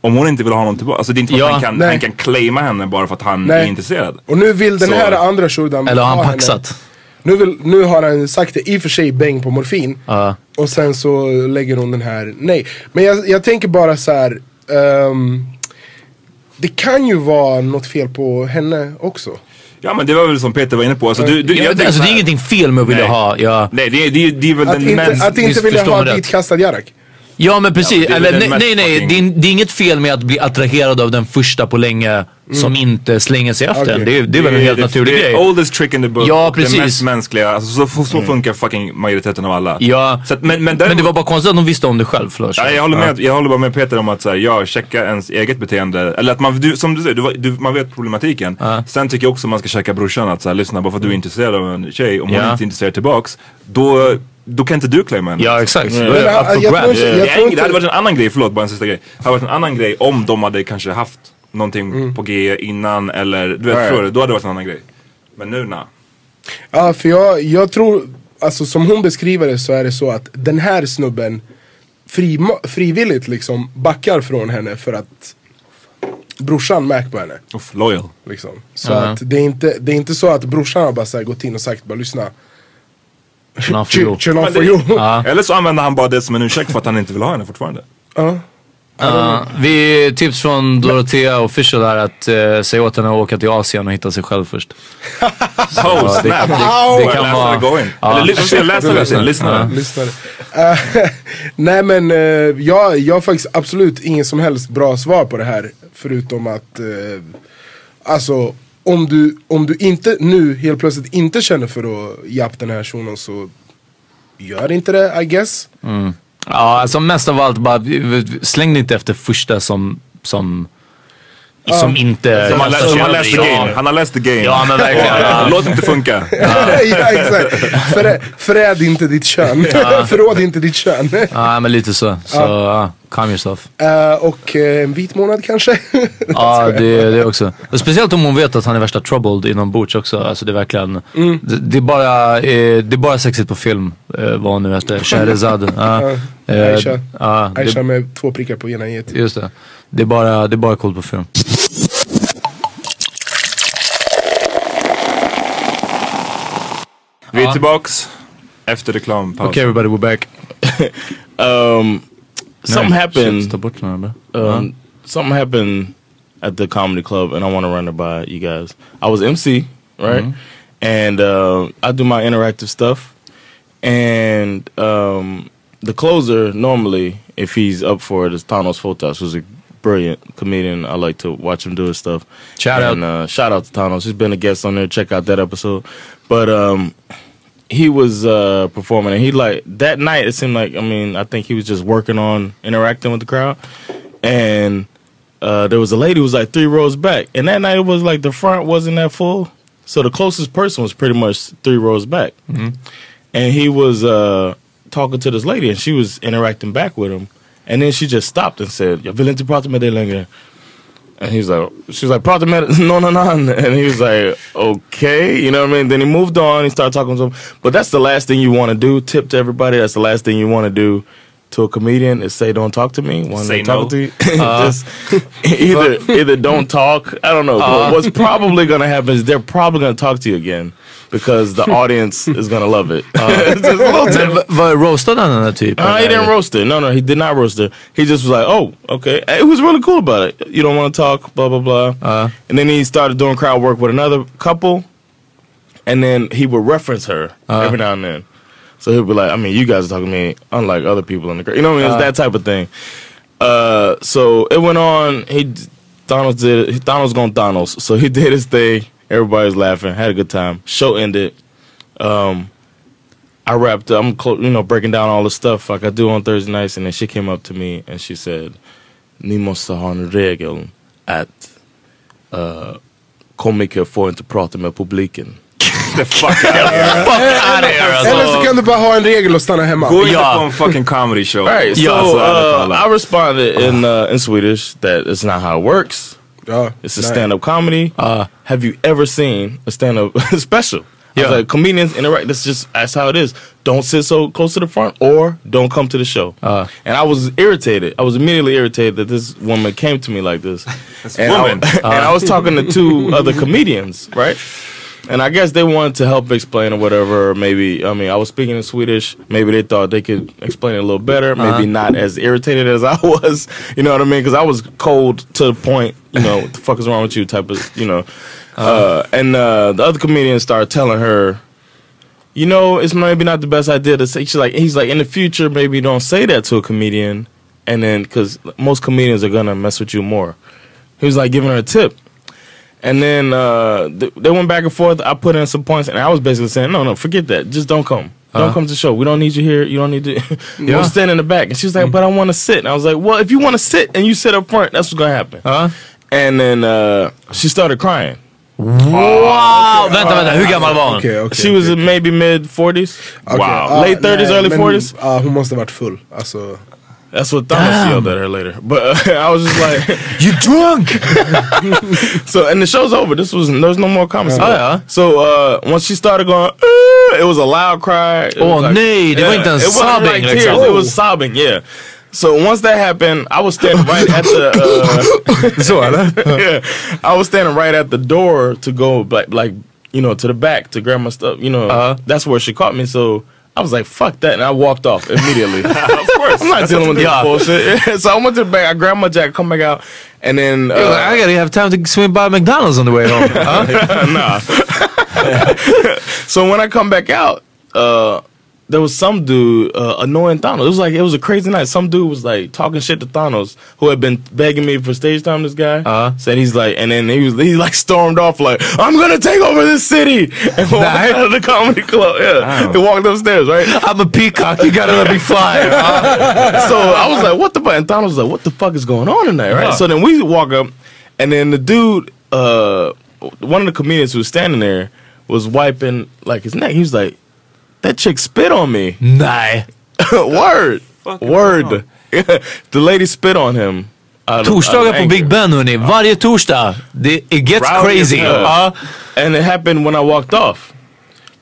Speaker 2: Om hon inte vill ha honom tillbaka. Alltså det är inte för att
Speaker 3: Ja,
Speaker 2: han, kan,
Speaker 1: nej.
Speaker 2: han kan claima henne bara för att han
Speaker 1: Nej.
Speaker 2: är intresserad.
Speaker 1: Och nu vill den
Speaker 2: Så-
Speaker 1: här andra shurdan
Speaker 3: Eller har
Speaker 1: ha
Speaker 3: han
Speaker 1: henne. Nu, vill, nu har han sagt det, i och för sig bäng på morfin.
Speaker 3: Ja.
Speaker 1: Och sen så lägger hon den här, nej. Men jag, jag tänker bara så här. ehm, det kan ju vara något fel på henne också.
Speaker 2: Ja men det var väl som Peter var inne på. Alltså, du, du,
Speaker 3: Ja,
Speaker 2: jag tänker
Speaker 3: alltså,
Speaker 2: så
Speaker 3: det är ingenting fel med att vilja
Speaker 2: Nej.
Speaker 3: ha. Ja,
Speaker 2: Nej det är, det det är väl
Speaker 1: Att
Speaker 2: den
Speaker 1: inte,
Speaker 2: mens...
Speaker 1: att inte vilja ha ditkastad Jarak.
Speaker 3: ja men precis.
Speaker 2: Ja, men det är
Speaker 3: Eller, nej, nej, nej. Det är, det är inget fel med att bli attraherad av den första på länge som inte slänger sig efter en. Det är, det är väl en helt
Speaker 2: det,
Speaker 3: naturlig
Speaker 2: det är
Speaker 3: grej.
Speaker 2: oldest trick in the book.
Speaker 3: Ja,
Speaker 2: Det
Speaker 3: precis.
Speaker 2: mest mänskliga. Alltså, så, så funkar fucking majoriteten av alla.
Speaker 3: Ja,
Speaker 2: Så att, men, men,
Speaker 3: men
Speaker 2: däremot-
Speaker 3: det var bara konstigt att de visste om det själv. Förlåt.
Speaker 2: Ja, jag, håller med, jag håller bara med Peter om att så här, ja, checka ens eget beteende. Eller att man, du, som du säger, du, du, man vet problematiken. Sen tycker jag också man ska checka brorsan att så här, lyssna bara för att du är intresserad av en tjej, om hon
Speaker 3: Ja.
Speaker 2: inte är intresserad tillbaks, då, då kan inte du claima henne.
Speaker 3: Ja, exakt.
Speaker 5: Ja.
Speaker 3: Är det
Speaker 1: Men,
Speaker 2: Det, det hade varit en annan grej, förlåt bara en sista grej. Det hade varit en annan grej om de hade kanske haft någonting
Speaker 1: Mm.
Speaker 2: på G innan eller du vet,
Speaker 5: Right.
Speaker 2: förstår du? Då hade det varit en annan grej. Men nu na.
Speaker 1: Ja, för jag, jag tror, alltså som hon beskriver det så är det så att den här snubben fri, frivilligt liksom backar från henne för att brorsan Mac på henne.
Speaker 2: Uff, loyal.
Speaker 1: Liksom. Så att det är, inte, det är inte så att brorsan har bara så här gått in och sagt bara lyssna.
Speaker 3: Chill on for you.
Speaker 2: Eller så använder han bara det som en ursäkt för att han inte vill ha henne fortfarande.
Speaker 1: Ja.
Speaker 3: Ja, vi tips från Dorothea official är att uh, säga åt henne att åka till Asien och hitta sig själv först.
Speaker 2: Oh,
Speaker 3: Ja, det, det, det
Speaker 2: jag
Speaker 3: kan vara...
Speaker 2: det? Gå in.
Speaker 3: Ja.
Speaker 2: Eller lyssna, läsa det sen, lyssna.
Speaker 1: Lyssnare. Eh, nej men eh, jag, jag har faktiskt absolut ingen som helst bra svar på det här. Förutom att, uh, alltså om du, om du inte nu helt plötsligt inte känner för att jappa den här shunon så gör inte det I guess.
Speaker 3: Ja, alltså mest av allt bara släng dig inte efter första som, som, som inte...
Speaker 2: Som han, lä- som han läst the
Speaker 3: Ja.
Speaker 2: game. Han har läst the game.
Speaker 3: Ja, men verkligen. Ja.
Speaker 2: Låt det inte funka.
Speaker 1: ja exakt. Förä, föräd inte ditt kön. Förråd inte ditt kön.
Speaker 3: Ja, men lite så. Så ja, calm yourself.
Speaker 1: Eh, och eh, en vit månad kanske.
Speaker 3: Ja, det, det också. Och speciellt om hon vet att han är värsta troubled inombords också. Alltså det är verkligen, det, det, är bara, eh, det är bara sexigt på film. Eh, vad hon nu heter, Sheherazad. Ja. Eh,
Speaker 1: Aisha.
Speaker 3: ja, det-
Speaker 1: Aisha med två prickar på ena i.
Speaker 3: Just det. Det är bara, det är bara coolt på film.
Speaker 2: Vi är tillbaks efter reklampaus.
Speaker 3: Okay everybody, we're back.
Speaker 5: Um, something happened.
Speaker 3: shit, ta bort den.
Speaker 5: Um, something happened at the comedy club, and I want to run it by you guys. I was MC, right? And uh, I do my interactive stuff. And um, the closer, normally, if he's up for it, is Thanos Fotas, who's a brilliant comedian. I like to watch him do his stuff.
Speaker 3: Shout out.
Speaker 5: and, Uh, shout out to Thanos. He's been a guest on there. Check out that episode. But um, he was uh, performing, and he like that night. It seemed like I mean, I think he was just working on interacting with the crowd, and uh, there was a lady who was like three rows back, and that night it was like the front wasn't that full, so the closest person was pretty much three rows back, and he was uh, talking to this lady, and she was interacting back with him, and then she just stopped and said, "Jag vill inte prata med dig längre." And he's like, she was like, med, no, no, no. And he was like, okay, you know what I mean? Then he moved on. He started talking to him. But that's the last thing you want to do. Tip to everybody. That's the last thing you want to do to a comedian is say, don't talk to me. When
Speaker 2: Say
Speaker 5: they talk
Speaker 2: no.
Speaker 5: to you, uh, just either either don't talk. I don't know. But uh. what's probably going to happen is they're probably going to talk to you again because the audience is going to love it. It's just a little tip.
Speaker 3: Men Vad roastade han den här typen?
Speaker 5: Uh, he didn't roast it. No, no, he did not roast it. He just was like, "Oh, okay." It was really cool about it. You don't want to talk, blah blah blah.
Speaker 3: Uh.
Speaker 5: and then he started doing crowd work with another couple, and then he would reference her every now and then. So he'd be like, "I mean, you guys are talking to me unlike other people in the crowd." You know what I mean? It's that type of thing. Uh, so it went on. He Donald did. Donald's going Donald's. So he did his thing. Everybody was laughing. Had a good time. Show ended. Um, I wrapped. I'm clo- you know breaking down all the stuff like I do on Thursday nights, and then she came up to me and she said, "Ni måste ha en regel att uh, komiker får inte prata med publiken."
Speaker 2: The fuck out of here.
Speaker 3: Fuck out of here
Speaker 1: Eller
Speaker 3: alltså.
Speaker 1: så kan du bara ha en regel och stanna hemma.
Speaker 2: Gå inte
Speaker 3: Ja.
Speaker 2: på en fucking comedy show.
Speaker 5: Right. So
Speaker 2: Ja, så
Speaker 5: uh. I responded in uh, in Swedish that it's not how it works.
Speaker 1: Ja,
Speaker 5: It's a
Speaker 1: nej.
Speaker 5: stand-up comedy. Uh, have you ever seen a stand-up special? I was
Speaker 3: Yeah.
Speaker 5: like, comedians interact. That's just that's how it is. Don't sit so close to the front, or don't come to the show.
Speaker 3: Uh.
Speaker 5: and I was irritated. I was immediately irritated that this woman came to me like this. and,
Speaker 2: woman.
Speaker 5: I, and I was talking to two other comedians, right? And I guess they wanted to help explain or whatever. Or maybe I mean I was speaking in Swedish. Maybe they thought they could explain it a little better. Maybe not as irritated as I was. You know what I mean? Because I was cold to the point. You know what the fuck is wrong with you? Type of you know. Uh, and uh, the other comedian started telling her, you know, it's maybe not the best idea to say. She's like, he's like, in the future, maybe don't say that to a comedian, and then because most comedians are gonna mess with you more. He was like giving her a tip, and then uh, th- they went back and forth. I put in some points, and I was basically saying, no, no, forget that. Just don't come. Don't come to the show. We don't need you here. You don't need to. you don't stand in the back. And she was like, but I want to sit. And I was like, well, if you want to sit and you sit up front, that's what's gonna happen.
Speaker 3: Ja.
Speaker 5: And then uh, she started crying.
Speaker 3: Wow! Vänta, vänta. Hur gammal var hon?
Speaker 1: Okej, okej.
Speaker 5: She was in maybe mid 40s.
Speaker 1: Okej,
Speaker 2: Wow.
Speaker 1: ja,
Speaker 5: Late 30s,
Speaker 1: nej,
Speaker 5: early
Speaker 1: men,
Speaker 5: 40s?
Speaker 1: Ja, hon måste ha varit full. Alltså,
Speaker 5: That's what Thanos yelled at her later. But uh, I was just like,
Speaker 3: You drunk!
Speaker 5: so and the show's over. This was there's no more comments.
Speaker 3: Oh, yeah.
Speaker 5: So uh, once she started going, "Uh," it was a loud cry. It
Speaker 3: Oh,
Speaker 5: was
Speaker 3: nej, det var inte ens
Speaker 5: it wasn't
Speaker 3: sobbing,
Speaker 5: Like
Speaker 3: liksom.
Speaker 5: tears. It was sobbing. Yeah. So once that happened, I was standing right at the. Uh,
Speaker 1: så eller?
Speaker 5: yeah, I was standing right at the door to go like like you know to the back to grab my stuff. You know,
Speaker 3: Uh-huh.
Speaker 5: that's where she caught me. So. I was like, fuck that, and I walked off immediately. of course, I'm not dealing with this bullshit. so I went to the back, I grabbed my jacket, come back out, and then uh,
Speaker 3: You're like, I gotta have time to swing by McDonald's on the way home. Huh?
Speaker 5: nah. so when I come back out, uh, there was some dude uh, annoying Thanos. It was like it was a crazy night. Some dude was like talking shit to Thanos, who had been begging me for stage time. This guy
Speaker 3: Uh-huh.
Speaker 5: said he's like, and then he was he like stormed off like, "I'm gonna take over this city," and walked
Speaker 3: Nice.
Speaker 5: out of the comedy club. Yeah, he walked upstairs, right?
Speaker 3: I'm a peacock, you gotta let me fly.
Speaker 5: so I was like, what the fuck? And Thanos was like, what the fuck is going on tonight, right?
Speaker 3: Uh-huh.
Speaker 5: So then we walk up, and then the dude, uh, one of the comedians who was standing there was wiping like his neck. He was like, that chick spit on me.
Speaker 3: Nej.
Speaker 5: Word. Word. the lady spit on him. out of- out
Speaker 3: Torsdagar
Speaker 5: of
Speaker 3: på
Speaker 5: anger.
Speaker 3: Big Ben hörni. Varje torsdag. Det, it gets
Speaker 5: Rowdy
Speaker 3: crazy.
Speaker 5: as hell.
Speaker 3: Ja.
Speaker 5: And it happened when I walked off.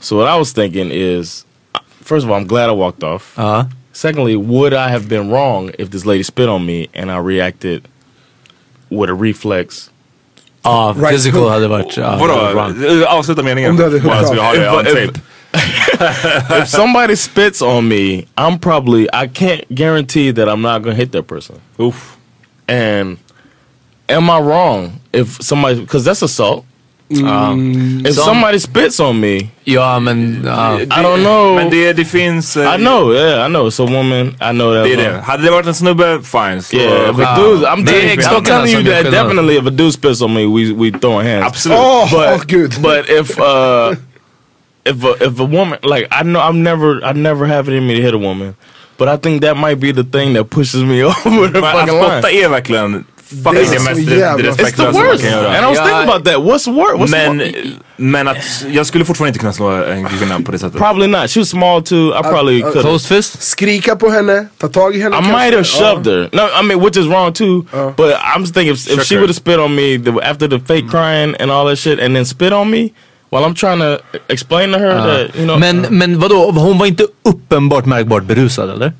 Speaker 5: So what I was thinking is, uh, first of all, I'm glad I walked off.
Speaker 3: Ja.
Speaker 5: Secondly, would I have been wrong if this lady spit on me and I reacted with a reflex?
Speaker 3: Ja,
Speaker 1: Right
Speaker 3: physical
Speaker 1: hook.
Speaker 3: hade varit... Ja,
Speaker 2: Vadå?
Speaker 3: wrong.
Speaker 2: Avsluta meningen.
Speaker 1: Om du hade
Speaker 2: Bara så vi har det on
Speaker 5: If- somebody spits on me, I'm probably I can't guarantee that I'm not gonna hit that person.
Speaker 2: Uff.
Speaker 5: And am I wrong if somebody because that's assault? if
Speaker 3: Some-
Speaker 5: somebody spits on me,
Speaker 3: Ja, men... ja.
Speaker 5: I don't know.
Speaker 2: Men det, det finns... eh,
Speaker 5: I know, yeah, I know. It's a woman. I know that.
Speaker 2: Det är det. Hade det varit en snubbe, fine. Så,
Speaker 5: Yeah, if a dude, I'm,
Speaker 3: Det
Speaker 5: telling- I'm telling you that definitely if a dude spits on me, we we throwing hands.
Speaker 2: Absolut.
Speaker 1: Åh,
Speaker 5: but
Speaker 1: gud.
Speaker 5: but if uh if a if a woman like I know I'm never I never have it in me to hit a woman, but I think that might be the thing that pushes me over the
Speaker 2: Men att
Speaker 5: fucking line.
Speaker 2: spotta är verkligen fucking
Speaker 1: Det är
Speaker 2: det
Speaker 1: så
Speaker 2: mest
Speaker 5: It's the
Speaker 2: respektlösa man
Speaker 5: worst.
Speaker 2: kan göra.
Speaker 5: And I was thinking about that. What's worse? What's
Speaker 2: Men,
Speaker 5: more-
Speaker 2: men att jag skulle fortfarande inte kunna slå eh, en kvinna på det sättet.
Speaker 5: Probably not. She was small too. I uh, probably uh, could.
Speaker 3: Closed fist?
Speaker 1: Skrika på henne, ta tag i henne
Speaker 5: I
Speaker 1: kanske.
Speaker 5: might have
Speaker 1: Ja.
Speaker 5: shoved her. No, I mean, which is wrong too. Uh. But I'm just thinking if, if she would have spit on me the, after the fake mm. crying and all that shit, and then spit on me while I'm trying to explain to her that you know.
Speaker 3: Men, men vadå, hon var inte uppenbart märkbart berusad eller?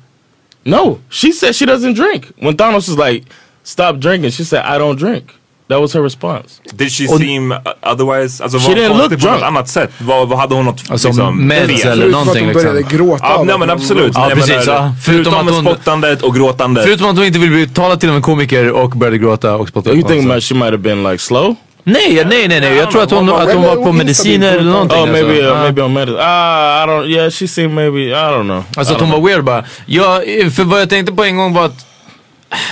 Speaker 5: no, she said she doesn't drink. When Thanos was like, "Stop drinking," she said, "I don't drink." That was her response.
Speaker 2: Did she
Speaker 3: Och-
Speaker 2: seem uh, otherwise? Alltså
Speaker 5: She
Speaker 2: var
Speaker 5: didn't look
Speaker 2: på något
Speaker 5: drunk.
Speaker 2: annat sätt? Vad, vad hade hon något
Speaker 3: Alltså
Speaker 2: liksom,
Speaker 3: meds
Speaker 2: fel?
Speaker 3: eller någonting
Speaker 1: hon
Speaker 3: liksom.
Speaker 1: började gråta. Av
Speaker 2: nej men
Speaker 1: hon-
Speaker 2: absolut.
Speaker 3: Ja,
Speaker 2: Nej,
Speaker 3: precis,
Speaker 2: men,
Speaker 3: ja.
Speaker 2: Förutom,
Speaker 3: Förutom att hon-
Speaker 2: spottandet och gråtandet.
Speaker 3: Förutom att hon inte vill bli talad till av en komiker och började gråta och spotta
Speaker 5: You think she might have been like slow?
Speaker 3: Nej, nej, nej, nej. Jag tror att hon, att hon var på mediciner eller någonting.
Speaker 5: Oh, maybe
Speaker 3: alltså.
Speaker 5: uh,
Speaker 3: Ja.
Speaker 5: maybe on medicine. Ah, I don't. Yeah, she seemed maybe. I don't know.
Speaker 3: Alltså att hon var weird bara. Ja, för vad jag tänkte på en gång var att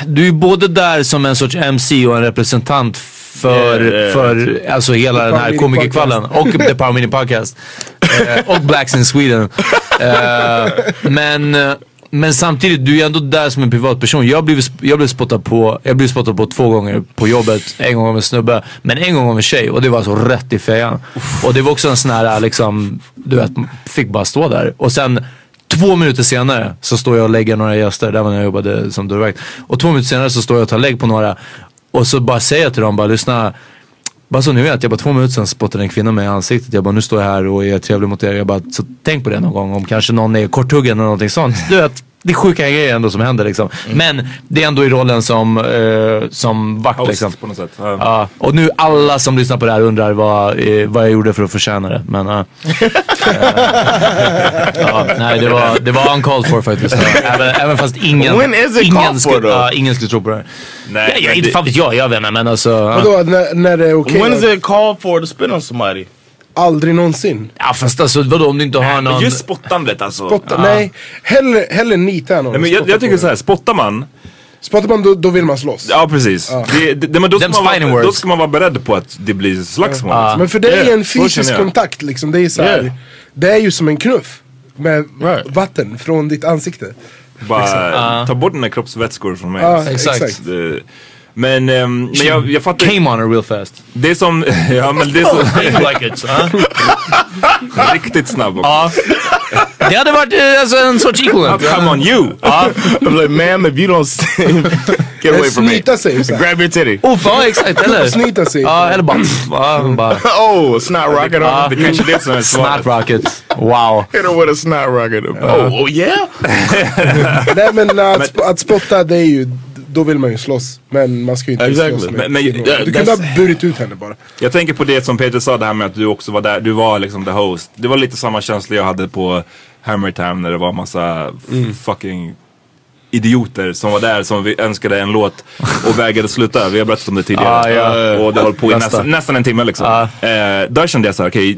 Speaker 3: du är både där som en sorts MC och en representant för,
Speaker 5: Yeah, yeah.
Speaker 3: för alltså hela den här komikerkvällen. Och The Power Mini Podcast. Eh, och Blacks in Sweden. Eh, men, eh, men samtidigt, du är ändå där som en privatperson. Jag blev, jag blev spottad på, jag blev spottad på två gånger på jobbet. En gång av en snubbe, men en gång av en tjej. Och det var så rätt i fejan. Och det var också en sån här äh, liksom, du vet, fick bara stå där. Och sen Två minuter senare så står jag och lägger några gäster, där var när jag jobbade som dörrvakt. Och två minuter senare så står jag och tar lägg på några. Och så bara säger jag till dem, bara lyssna. Bara så nu vet, jag bara två minuter sen spottade en kvinna mig i ansiktet. Jag bara nu står jag här och är trevlig mot er. Jag bara, så tänk på det någon gång om kanske någon är korthuggen eller någonting sånt. Du vet, det är sjuka grejer ändå som händer liksom. Men det är ändå i rollen som, eh, som vakt
Speaker 2: Host
Speaker 3: liksom.
Speaker 2: på något sätt. Ja.
Speaker 3: Ja, och nu alla som lyssnar på det här undrar vad, eh, vad jag gjorde för att förtjäna det. Men ja. ja, nej, det var, det var uncalled for faktiskt. Även, även fast ingen,
Speaker 5: When is it
Speaker 3: ingen, skulle, ja, ingen skulle tro på det.
Speaker 2: Nej,
Speaker 3: Ja, jag, inte
Speaker 2: det-
Speaker 3: fan vet jag, jag vet inte men alltså. Ja.
Speaker 1: Vadå, när, när det är okej?
Speaker 5: When is it called for to spit on somebody?
Speaker 1: Aldrig någonsin.
Speaker 3: Ja fast alltså vadå om du inte har
Speaker 2: Men
Speaker 3: någon...
Speaker 2: just spottandet alltså.
Speaker 1: Spotta, nej. Hellre, hellre nita någon.
Speaker 2: Nej, men jag, jag tycker
Speaker 1: på
Speaker 2: så här, spottar man.
Speaker 1: Spottar man då, då vill man slåss.
Speaker 2: ja precis. Det, det, men då, ska
Speaker 3: Them's
Speaker 2: man vara, då ska man vara beredd på att det blir slagsmål.
Speaker 3: Ja.
Speaker 1: Men för det är en fysisk kontakt liksom. Det är så här,
Speaker 5: Yeah.
Speaker 1: Det är ju som en knuff. Med
Speaker 5: Right.
Speaker 1: vatten från ditt ansikte.
Speaker 2: Bara ta bort dina kroppsvätskor från mig.
Speaker 1: Ja,
Speaker 3: Exakt.
Speaker 1: exakt.
Speaker 2: Det, men, ehm, men jag, jag fattar
Speaker 3: Came on her real fast.
Speaker 2: Det är som, ja men det är så,
Speaker 3: like it. Ja.
Speaker 2: riktigt snabb också.
Speaker 3: Ja. Det hade varit eh, alltså, en sorts equivalent.
Speaker 2: Come on you!
Speaker 5: I'm like, ma'am, if you don't get away from me.
Speaker 1: Snyta sig.
Speaker 5: Grab your titty.
Speaker 3: Oh, ja exakt, eller?
Speaker 1: Snyta sig.
Speaker 3: Ja, eller bara...
Speaker 5: Oh, snot rocket on.
Speaker 2: Det kanske är det som är svaret.
Speaker 3: snap rocket. Wow.
Speaker 5: Hit her with a snot rocket. Oh, oh yeah.
Speaker 1: Nej men att spotta det är ju, då vill man ju slåss. Men man ska ju inte
Speaker 5: Exactly.
Speaker 1: slåss med
Speaker 2: Men- men-
Speaker 1: Du kunde ha burit ut henne bara.
Speaker 2: Jag tänker på det som Peter sa det här med att du också var där, du var liksom the host. Det var lite samma känsla jag hade på Hammer Time när det var massa fucking idioter som var där som vi önskade en låt och vägrade sluta. Vi har berättat om det tidigare.
Speaker 3: Ah, ja.
Speaker 2: Och det höll på i nästan, nästan en timme liksom.
Speaker 3: Ah.
Speaker 2: Eh, där kände jag så här, okej.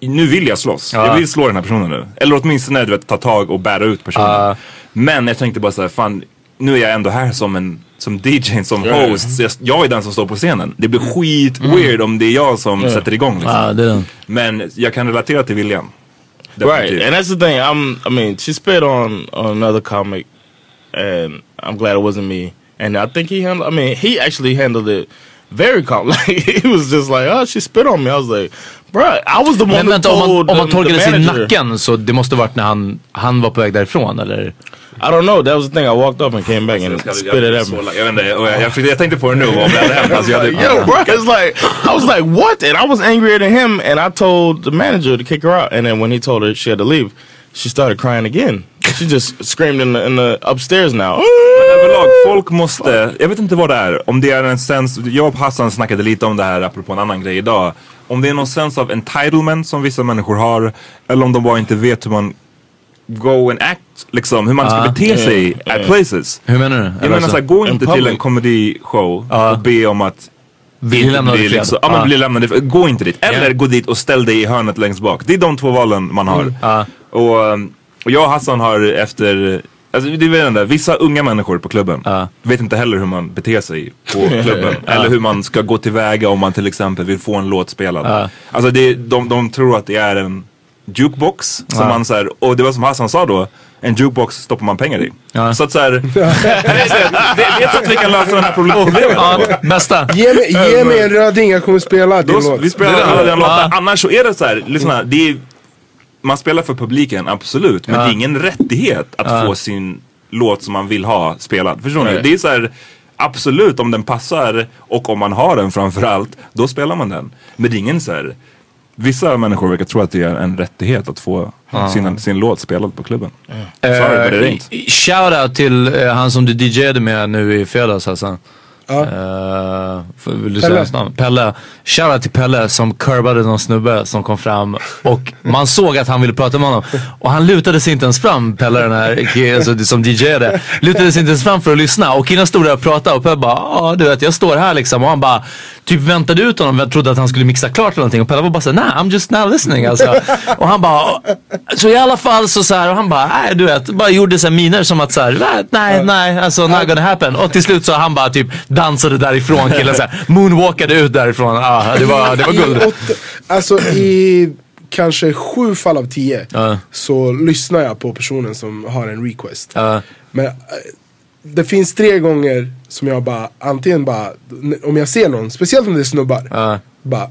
Speaker 2: nu vill jag slåss.
Speaker 3: Ja.
Speaker 2: Jag vill slå den här personen nu. Eller åtminstone du vet, ta tag och bära ut personen.
Speaker 3: Ja.
Speaker 2: Men jag tänkte bara så här, fan nu är jag ändå här som en som DJ, som host. Jag, jag är den som står på scenen. Det blir skit weird om det är jag som sätter igång. Liksom.
Speaker 3: Det den.
Speaker 2: Men jag kan relatera till viljan.
Speaker 5: Right, and that's the thing. I'm. I mean, she spit on on another comic, and I'm glad it wasn't me. And I think he handled. I mean, he actually handled it very calm. Like he was just like, "Oh, she spit on me." I was like, "Bruh, I was the one
Speaker 3: Men
Speaker 5: who
Speaker 3: vänta, om man,
Speaker 5: told
Speaker 3: om man
Speaker 5: the-
Speaker 3: torkade
Speaker 5: the
Speaker 3: sig i
Speaker 5: manager."
Speaker 3: nacken så det måste varit när han, han var på väg därifrån eller?
Speaker 5: I don't know. That was the thing. I walked up and came back and spit it at me.
Speaker 2: jag, vet inte, och jag, jag, jag tänkte på det nu om det hade hänt. Alltså, jag hade,
Speaker 5: Yo, bro, it's like I was like, what? And I was angrier than him, and I told the manager to kick her out. And then when he told her she had to leave, she started crying again. She just screamed in the, in the upstairs now.
Speaker 2: Men överlag, folk måste, jag vet inte vad det är. Om det är en sens, jag och Hassan snackade lite om det här apropå en annan grej idag. Om det är någon sens av entitlement som vissa människor har. Eller om de bara inte vet hur man go and act, liksom. Hur man ska
Speaker 3: Ah.
Speaker 2: bete sig
Speaker 5: Ja,
Speaker 2: at places.
Speaker 3: Hur menar du?
Speaker 2: Jag menar
Speaker 3: alltså,
Speaker 2: såhär, gå
Speaker 5: in
Speaker 2: inte
Speaker 5: public.
Speaker 2: till en comedy-show
Speaker 3: Ja.
Speaker 2: och be om att
Speaker 3: bli lämnad
Speaker 2: bli liksom, ja, men
Speaker 3: Ja.
Speaker 2: bli lämnad. Gå inte dit. Eller
Speaker 3: Ja.
Speaker 2: gå dit och ställ dig i hörnet längst bak. Det är de två valen man har.
Speaker 3: Ja.
Speaker 2: Och, um, och jag och Hassan har efter, alltså det är det, vissa unga människor på klubben vet inte heller hur man beter sig på klubben. Eller hur man ska gå tillväga om man till exempel vill få en låt spelad. Alltså det, de, de tror att det är en jukebox. Som man så här, och det var som Hassan sa då. En jukebox stoppar man pengar i.
Speaker 3: Ja.
Speaker 2: Så att såhär, det, det, är ett sätt vi kan lösa den här problemet.
Speaker 3: Ja, bästa.
Speaker 1: Ge mig, ge mig en röding, jag kommer spela din låt.
Speaker 2: vi spelar alla låtar.
Speaker 3: Ja.
Speaker 2: Annars så är det så här, lyssna, det är, man spelar för publiken, absolut. Men
Speaker 3: Ja.
Speaker 2: det är ingen rättighet att
Speaker 3: Ja.
Speaker 2: få sin låt som man vill ha spelad. Förstår ni? Det är så här, absolut om den passar och om man har den framförallt, då spelar man den. Men det är ingen så här, vissa människor verkar tro att det är en rättighet att få sin, sin låt spelad på klubben. Sorry, but it ain't.
Speaker 3: Eh, Shoutout till eh, han som du DJade med nu i fredags Hassan.
Speaker 1: Ja.
Speaker 3: För- vill du
Speaker 1: Pelle.
Speaker 3: säga hans namn? Pelle. Shoutout till Pelle som curbade någon snubbe som kom fram och man såg att han ville prata med honom. Och han lutade sig inte ens fram, Pelle den här alltså, som DJade. Lutade sig inte ens fram för att lyssna. Och killen stod där och pratade och Pelle bara, ja du vet jag står här liksom. Och han bara typ väntade ut honom. Jag trodde att han skulle mixa klart eller någonting. Och Pelle var bara såhär, nah I'm just now listening alltså. Och han bara, så i alla fall så så här, och han bara, nej du vet, bara gjorde så här miner som att så här, nej, nej, nej, alltså not gonna happen. Och till slut så han bara typ dansade därifrån killen så här, moonwalkade ut därifrån. Ah, det var, det var
Speaker 1: I
Speaker 3: guld.
Speaker 1: åtta, alltså i kanske sju fall av tio
Speaker 3: Ja.
Speaker 1: så lyssnar jag på personen som har en request.
Speaker 3: Ja.
Speaker 1: Men eh, det finns tre gånger som jag bara, antingen bara, om jag ser någon, speciellt om det är snubbar,
Speaker 3: Ja.
Speaker 1: bara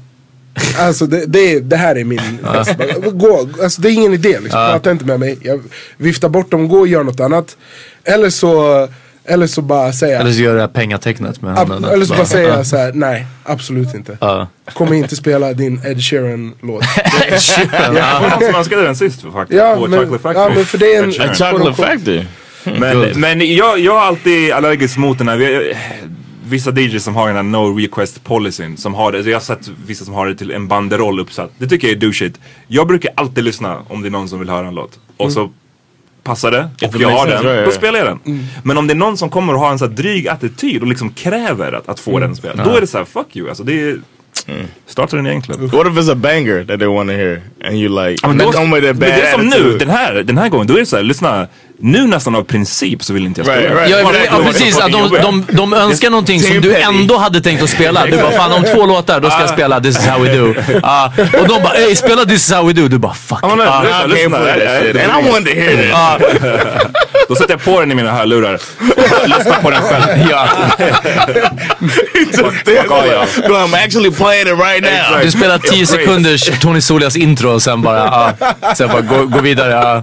Speaker 1: Alltså det, det, det här är min fest. Bara, Gå, alltså det är ingen idé liksom. Prata inte med mig. Jag viftar bort dem, gå och gör något annat. Eller så, eller så bara säga
Speaker 3: Eller så gör det här pengatecknet med handen.
Speaker 1: eller så bara
Speaker 3: Ja.
Speaker 1: jag så här: nej absolut inte.
Speaker 3: Ja.
Speaker 1: Kommer inte spela din Ed Sheeran-låt.
Speaker 2: Det var någon som önskade den sist faktiskt.
Speaker 1: Ja,
Speaker 2: på
Speaker 1: men-
Speaker 2: Chocolate Factory.
Speaker 1: ja, men för det är en-
Speaker 2: Ed Sheeran.
Speaker 5: Chocolate factory.
Speaker 2: Men, men jag, jag är alltid allergisk mot den här, vi- vissa DJs som har den här no request policyn. Som har det, jag har sett vissa som har det till en banderoll uppsatt. Det tycker jag är douchigt. Jag brukar alltid lyssna om det är någon som vill höra en låt. Och så passar det och jag har den, då spelar jag den. Men om det är någon som kommer och har en så här dryg attityd och liksom kräver att, att få den spelad. Då är det så här: fuck you. Alltså det är, starta din egen klubb.
Speaker 5: What if it's a banger that they want to hear and you like,
Speaker 2: Ja, men då- men det är som nu, den här, den här gången, då är det så här, lyssna. Nu nästan av princip så vill inte jag
Speaker 5: Right,
Speaker 2: spela.
Speaker 5: right.
Speaker 3: Ja,
Speaker 2: Bara
Speaker 3: ja,
Speaker 2: lovar,
Speaker 3: precis. Att de, de, de önskar någonting som
Speaker 5: Team
Speaker 3: du ändå hade tänkt att spela. Du bara, fan om två låtar då ska jag spela This is how we do. Ja, och de bara, ey spela This is how we do. Du bara, fuck.
Speaker 2: Ja,
Speaker 3: Ja.
Speaker 2: lyssna, lyssna.
Speaker 5: shit. And I wanted to hear that.
Speaker 2: Då sätter jag på den i mina hörlurar. Lyssna på den själv.
Speaker 3: Ja.
Speaker 5: No, I'm actually playing it right now.
Speaker 2: Exakt.
Speaker 3: Du spelar 10 sekunders Tony Solias intro och sen bara, ja, sen bara gå, gå vidare. Ja.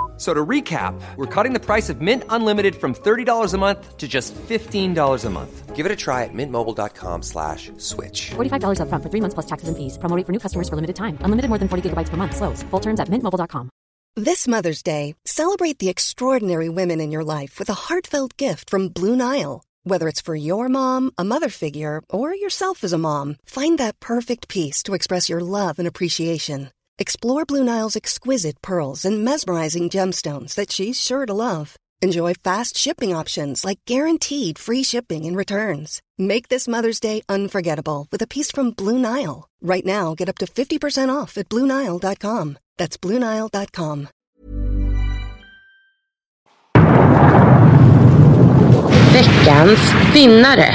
Speaker 6: F- So to recap, we're cutting the price of Mint Unlimited from $30 a month to just $15 a month. Give it a try at mintmobile.com slash switch.
Speaker 7: $45 upfront for three months plus taxes and fees. Promo rate for new customers for limited time. Unlimited more than 40 gigabytes per month. Slows. Full terms at mintmobile.com.
Speaker 8: This Mother's Day, celebrate the extraordinary women in your life with a heartfelt gift from Blue Nile. Whether it's for your mom, a mother figure, or yourself as a mom, find that perfect piece to express your love and appreciation. Explore Blue Nile's exquisite pearls and mesmerizing gemstones that she's sure to love. Enjoy fast shipping options like guaranteed free shipping and returns. Make this Mother's Day unforgettable with a piece from Blue Nile. Right now, get up to 50% off at BlueNile.com. That's BlueNile.com.
Speaker 4: Veckans vinnare.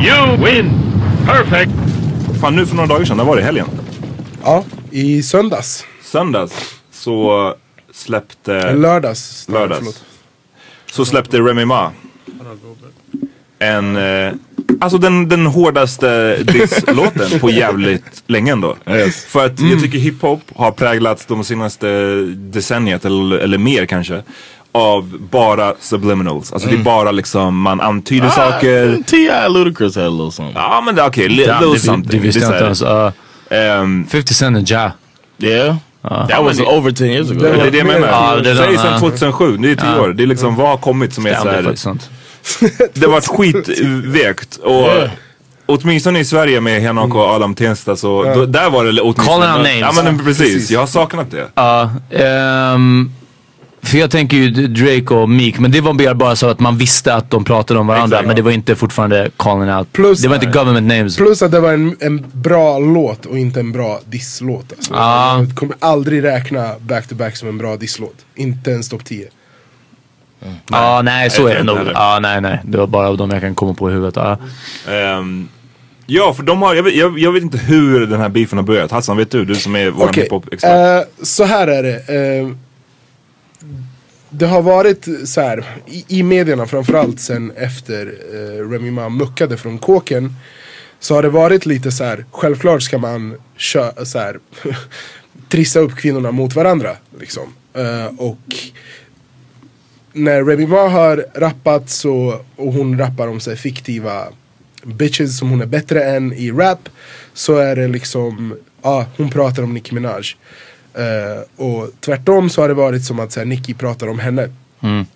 Speaker 2: You win! Perfect! Fan nu för några dagar sedan, när var det? I helgen?
Speaker 1: Ja, i söndags.
Speaker 2: Söndags så släppte...
Speaker 1: Lördags.
Speaker 2: Lördags.
Speaker 1: Förlåt.
Speaker 2: Så släppte Remy Ma en... Eh, alltså den, den hårdaste diss-låten på jävligt länge ändå. För att jag tycker hiphop har präglats de senaste decenniet eller, eller mer kanske. Av bara subliminals. Alltså det är
Speaker 5: Mm.
Speaker 2: bara liksom man antyder
Speaker 5: Ah,
Speaker 2: saker.
Speaker 5: T.I. Ludacris had a little something.
Speaker 2: Ja men det- okej, li-
Speaker 3: Ja,
Speaker 2: little something.
Speaker 3: det visste jag inte ens.
Speaker 2: Ehm,
Speaker 3: 50 Cent and Ja.
Speaker 5: Yeah?
Speaker 2: Ja,
Speaker 5: That was over 10 years ago.
Speaker 2: Det är det jag menar. Säg sen
Speaker 3: ja.
Speaker 2: 2007, det är 10
Speaker 3: Ja.
Speaker 2: år. Det är liksom, vad har kommit som är såhär... Det har varit skitvekt. Och
Speaker 5: Yeah.
Speaker 2: åtminstone i Sverige med Henok och Adam Tensta så,
Speaker 1: Ja.
Speaker 2: då, där var det åtminstone...
Speaker 3: Calling out names.
Speaker 2: Ja men precis,
Speaker 1: Precis.
Speaker 2: jag har saknat det.
Speaker 3: Ja, ehm, för jag tänker ju Drake och Meek, men det var mer bara så att man visste att de pratade om varandra.
Speaker 2: Exakt.
Speaker 3: Men det var inte fortfarande calling out.
Speaker 1: Plus-
Speaker 3: det var inte government names.
Speaker 1: Plus att det var en, en bra låt och inte en bra disslåt. Alltså.
Speaker 3: Ja.
Speaker 1: Jag kommer aldrig räkna back to back som en bra disslåt. Inte ens topp 10.
Speaker 3: Ja, nej så är det nog. Ja, nej, nej. Det var bara av de jag kan komma på i huvudet. Ja.
Speaker 2: Ehm, ja, för de har, jag vet, jag, jag vet inte hur den här beefen har börjat. Hassan, vet du? Du som är vår
Speaker 1: Okej,
Speaker 2: hiphop-expert.
Speaker 1: eh, så här är det. Eh, det har varit så här i, i medierna framförallt sen efter eh, Remy Ma muckade från kåken. Så har det varit lite så här, självklart ska man kö, så här, trissa upp kvinnorna mot varandra. Liksom. Eh, och när Remy Ma har rappat så, och hon rappar om sig fiktiva bitches som hon är bättre än i rap så är det liksom, ja hon pratar om Nicki Minaj. Eh, och tvärtom så har det varit som att så här, Nicki pratar om henne.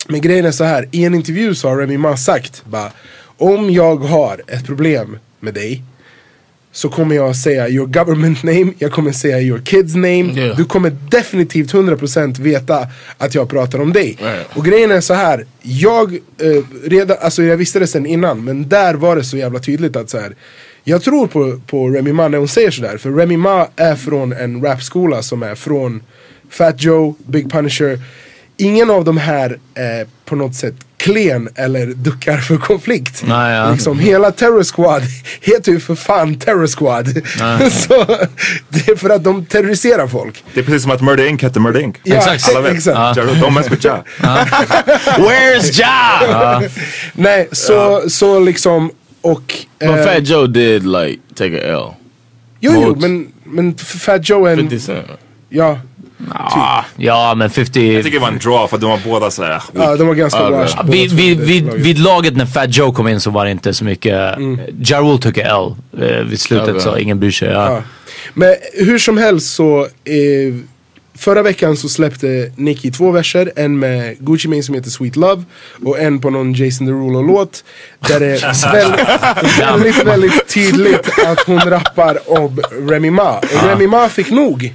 Speaker 1: Men grejen är så här, i en intervju så har Remy Ma sagt bara, om jag har ett problem med dig så kommer jag säga your government name, jag kommer säga your kids name.
Speaker 5: Yeah.
Speaker 1: Du kommer definitivt 100% veta att jag pratar om dig.
Speaker 5: Right.
Speaker 1: Och grejen är så här, jag, eh, redan, alltså jag visste det sen innan, men där var det så jävla tydligt att så här. Jag tror på, på Remy Ma när hon säger sådär, för Remy Ma är från en rapskola som är från Fat Joe, Big Punisher. Ingen av de här är på något sätt klen eller duckar för konflikt.
Speaker 3: Nej, ja.
Speaker 1: Liksom, hela Terror Squad heter ju för fan Terror Squad. så det är för att de terroriserar folk.
Speaker 2: Det är precis som att Murder Inc hette Murder Inc.
Speaker 1: Ja,
Speaker 3: Exakt.
Speaker 2: Alla vet.
Speaker 1: exakt.
Speaker 2: Ja. Don't mess with Ja.
Speaker 5: Where's Ja?
Speaker 1: Nej, så, så liksom och...
Speaker 5: But
Speaker 1: eh,
Speaker 5: Fat Joe did like take a L.
Speaker 1: jo, jo,
Speaker 5: mot-
Speaker 1: men, men Fat Joe är en...
Speaker 5: 50 Cent.
Speaker 1: Ja,
Speaker 3: Ah, ja, men 50...
Speaker 2: Jag tycker det var en draw för de var båda skit.
Speaker 1: ja, de var ganska
Speaker 5: Ja,
Speaker 1: washed.
Speaker 5: ja.
Speaker 3: Vid, vid, vid,
Speaker 1: laget.
Speaker 3: vid laget när Fat Joe kom in så var det inte så mycket. Mm. Ja Rule tog en L eh, vid slutet
Speaker 5: Okej.
Speaker 3: så ingen bryr sig. Ja.
Speaker 1: Ja. Men hur som helst så eh, Förra veckan så släppte Nicki två verser, en med Gucci Mane som heter Sweet Love och en på någon Jason Derulo låt Där det är väldigt, väldigt, väldigt tydligt att hon rappar om Remy Ma och Remy Ma fick nog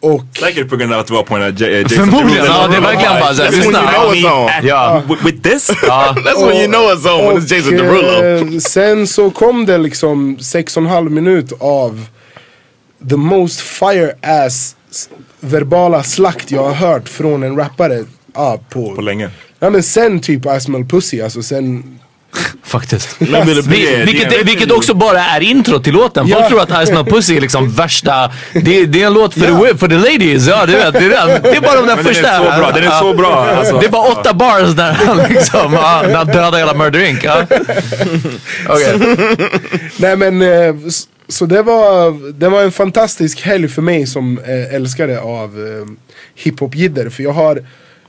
Speaker 1: och
Speaker 2: Säkert på grund av att det var på den här Jason
Speaker 3: Förmodligen,
Speaker 2: Derulo.
Speaker 3: ja det är verkligen bara såhär,
Speaker 5: That's when you
Speaker 3: lyssna.
Speaker 5: know it's on.
Speaker 3: Ja.
Speaker 2: With, with this?
Speaker 5: That's when you know it's on when it's Jason Derulo.
Speaker 1: eh, sen så kom det liksom sex och en halv minut av the most fire ass verbala slakt jag har hört från en rappare. Ja, på,
Speaker 2: På länge.
Speaker 1: Ja men sen typ I smell pussy, alltså sen...
Speaker 3: Faktiskt. Vilket, vilket också bara är intro till låten. Folk
Speaker 1: Ja.
Speaker 3: tror att Ice No Pussy är liksom värsta, det, det är en låt för,
Speaker 1: Ja.
Speaker 3: the, för the ladies. Ja du vet, det är. Det är bara de där
Speaker 2: Men den är
Speaker 3: första.
Speaker 2: så bra, den är så bra. Alltså.
Speaker 3: Det är bara åtta bars där han liksom, när han dödar hela Murder Inc. Ja. Okej.
Speaker 1: Nej men, eh, så det var, det var en fantastisk helg för mig som eh, älskare av eh, hiphop-jidder. För jag har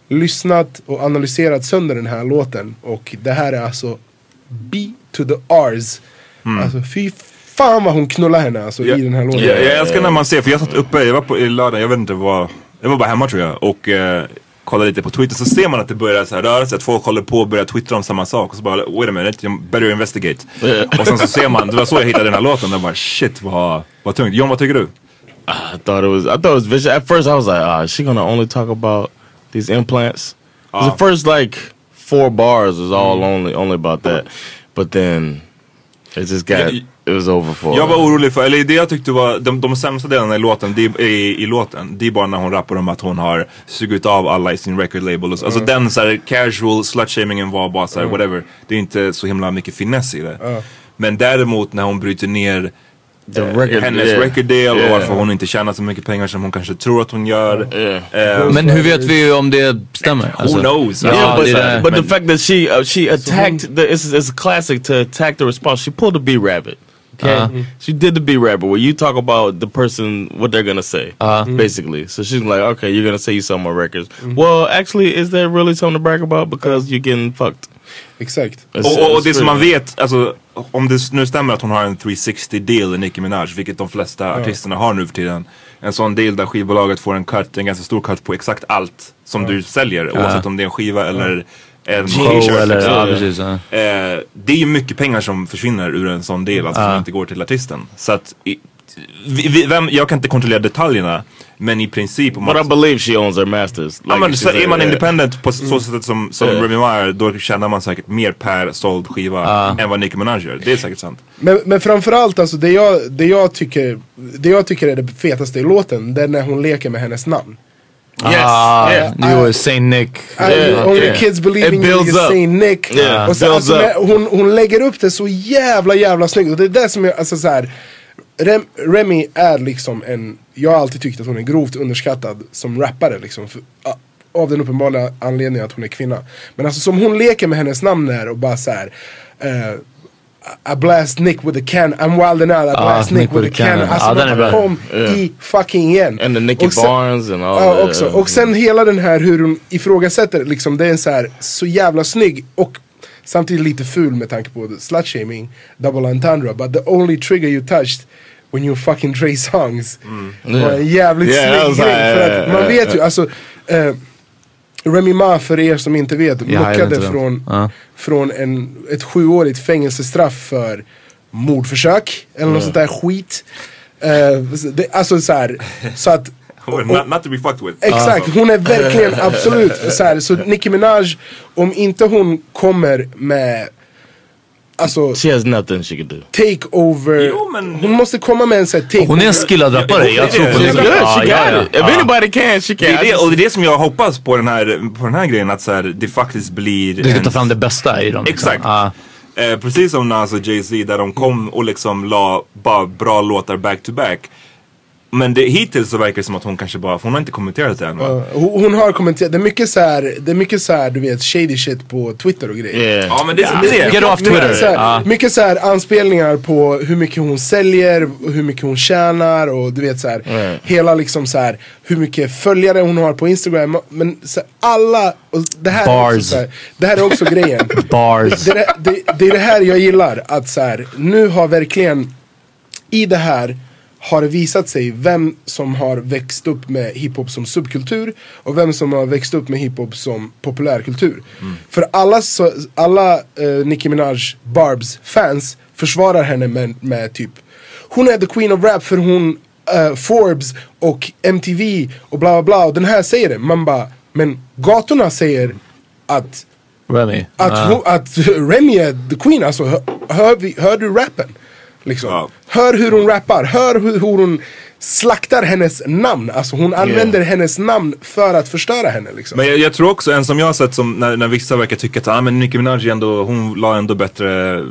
Speaker 1: lyssnat och analyserat sönder den här låten och det här är alltså B to the R's. Alltså fy fan vad hon knullar henne alltså,
Speaker 2: Ja,
Speaker 1: i den här låten.
Speaker 2: Jag, jag älskar när man ser, för jag satt uppe, jag var på i lördag, jag vet inte vad, jag var bara hemma tror jag och eh, kollade lite på Twitter så ser man att det börjar så här röra sig, att folk håller på och börjar twittra om samma sak och så bara wait a minute, jag better investigate. och sen så ser man, det var så jag hittade den här låten, och bara shit vad, vad tungt. John vad tycker du?
Speaker 5: I thought it was. I thought it was vicious. At first, I was like, "Ah, is she gonna only talk about these implants?" 'Cause The first like four bars was all only only about that, but then it just got it was over for.
Speaker 2: Jag var orolig för, eller det jag tyckte var, de, de sämsta delarna i låten, det är, i, i låten, det är bara när hon rappar om att hon har sugit av alla i sin record label. och så. Alltså den så här, casual slutshamingen var bara såhär whatever. Det är inte så himla mycket finess i det. Men däremot när hon bryter ner
Speaker 5: record-
Speaker 2: hennes
Speaker 5: yeah.
Speaker 2: record deal och
Speaker 5: Yeah.
Speaker 2: varför hon inte tjänar så mycket pengar som hon kanske tror att hon gör. Eh,
Speaker 3: Men hur vet vi om det stämmer? Alltså,
Speaker 2: Who knows?
Speaker 3: Ja,
Speaker 5: Yeah, but,
Speaker 3: det det.
Speaker 5: but the fact that she uh, she attacked the it's, it's classic to attack the response. She pulled the B rabbit. Okay,
Speaker 3: Uh-huh.
Speaker 5: she did the B rabbit where you talk about the person what they're gonna say,
Speaker 3: Uh-huh.
Speaker 5: basically. So she's like, okay, you're gonna say you sell more records. Well, actually, is there really something to brag about because you're getting fucked?
Speaker 1: Exakt.
Speaker 2: Och, och, det som man vet, alltså om det nu stämmer att hon har en 360 deal i Nicki Minaj, vilket de flesta artisterna har nu för tiden. En sån deal där skivbolaget får en cut, en ganska stor cut på exakt allt som du säljer. Oavsett om det är en skiva eller en t-shirt.
Speaker 3: eller,
Speaker 2: liksom.
Speaker 3: ja. Ja.
Speaker 2: Eh, det är ju mycket pengar som försvinner ur en sån del, alltså som
Speaker 3: Ja.
Speaker 2: inte går till artisten. Så att, i, vi, vi, vem, jag kan inte kontrollera detaljerna, men i princip om
Speaker 5: But
Speaker 2: man,
Speaker 5: I believe she owns their masters.
Speaker 2: ja, men, så, är man independent på så sättet som, som
Speaker 5: Yeah.
Speaker 2: Remy är, då tjänar man säkert mer per såld skiva än vad Nicki Minaj gör. Det är säkert sant.
Speaker 1: Men, men framförallt alltså det jag, det, jag tycker, det jag tycker är det fetaste i låten, det är när hon leker med hennes namn.
Speaker 3: Ah,
Speaker 5: yeah.
Speaker 3: Jo, Saint Nick.
Speaker 1: I,
Speaker 5: Yeah,
Speaker 1: only
Speaker 5: yeah.
Speaker 1: kids in you, you
Speaker 5: up.
Speaker 1: say Nick.
Speaker 5: Yeah,
Speaker 1: och så,
Speaker 5: builds
Speaker 1: alltså, hon, hon lägger upp det så jävla jävla snyggt. Och det är det som jag, alltså så här, Rem, Remy är liksom en, jag har alltid tyckt att hon är grovt underskattad som rappare liksom. För, av den uppenbara anledningen att hon är kvinna. Men alltså som hon leker med hennes namn där och bara så här. eh, I blast Nick with a can, I'm wildin' out, I blast Nick, with, a cannon. Alltså
Speaker 3: Ja, den är
Speaker 1: man kom
Speaker 5: Yeah.
Speaker 1: i fucking igen.
Speaker 5: And the Nicky
Speaker 1: Och sen-
Speaker 5: Barnes and all
Speaker 1: Ja
Speaker 5: that.
Speaker 1: också. Och sen hela den här hur hon ifrågasätter liksom, det är en så här så jävla snygg och samtidigt lite ful med tanke på slut shaming, double entendre. But the only trigger you touched when you fucking Dre songs var en jävligt
Speaker 5: Yeah,
Speaker 1: snygg
Speaker 5: was
Speaker 1: grej. För
Speaker 5: yeah,
Speaker 1: att man
Speaker 5: yeah,
Speaker 1: vet ju,
Speaker 5: yeah.
Speaker 1: alltså eh, Remy Ma för er som inte vet, muckade
Speaker 3: den.
Speaker 1: från,
Speaker 3: Ja.
Speaker 1: från en, ett sjuårigt fängelsestraff för mordförsök eller något sånt där skit. Eh, det, alltså så här, så att
Speaker 2: not, not to be fucked with.
Speaker 1: Exakt, hon är verkligen absolut så här, Så Nicki Minaj, om inte hon kommer med Alltså
Speaker 5: She has nothing she can do.
Speaker 1: take over
Speaker 2: Jo, men-
Speaker 1: Hon måste komma med en sån take
Speaker 3: Hon är en skillad rappare, jag tror på det. Ja,
Speaker 5: She
Speaker 3: ja,
Speaker 5: got it. If anybody can, she can.
Speaker 2: Det är det, och det är det som jag hoppas på den här, på den här grejen, att så här, det faktiskt blir
Speaker 3: Du ska
Speaker 2: en-
Speaker 3: ta fram det bästa i dem. liksom.
Speaker 2: Exakt.
Speaker 3: Ja.
Speaker 2: Eh, precis som Nas och Jay-Z där de kom och liksom la bara bra låtar back to back. Men det, hittills så verkar det som att hon kanske bara, för hon har inte kommenterat det än va?
Speaker 1: Ja, hon, hon har kommenterat, det är mycket så här, det är mycket så här, du vet shady shit på Twitter och grejer
Speaker 5: Yeah.
Speaker 2: Ja men det, är
Speaker 3: Get
Speaker 2: det.
Speaker 3: off
Speaker 1: Mycket
Speaker 3: Twitter.
Speaker 1: så här,
Speaker 3: Ja.
Speaker 1: mycket så här anspelningar på hur mycket hon säljer, hur mycket hon tjänar och du vet så här,
Speaker 5: Right.
Speaker 1: hela liksom så här, hur mycket följare hon har på Instagram. Men så här, alla, och det här, är också
Speaker 3: Bars.
Speaker 1: så här, det här är också grejen.
Speaker 3: Bars.
Speaker 1: Det, är det, det, är det här jag gillar, att så här, nu har verkligen i det här har det visat sig vem som har växt upp med hiphop som subkultur och vem som har växt upp med hiphop som populärkultur. För alla, så, alla uh, Nicki Minaj Barbs fans försvarar henne med, med typ Hon är the queen of rap för hon eh, Forbes och MTV och bla bla bla och den här säger det. Man bara, men gatorna säger att
Speaker 3: Remy.
Speaker 1: att, hon, att Remy är the queen, alltså hör, hör, hör du rappen? Liksom.
Speaker 2: Ja.
Speaker 1: Hör hur hon rappar, hör hur, hur hon slaktar hennes namn. Alltså hon använder hennes namn för att förstöra henne liksom.
Speaker 2: Men jag, jag tror också, en som jag har sett som, när, när vissa verkar tycka att ah, men Nicki Minaj ändå, hon la ändå bättre eh,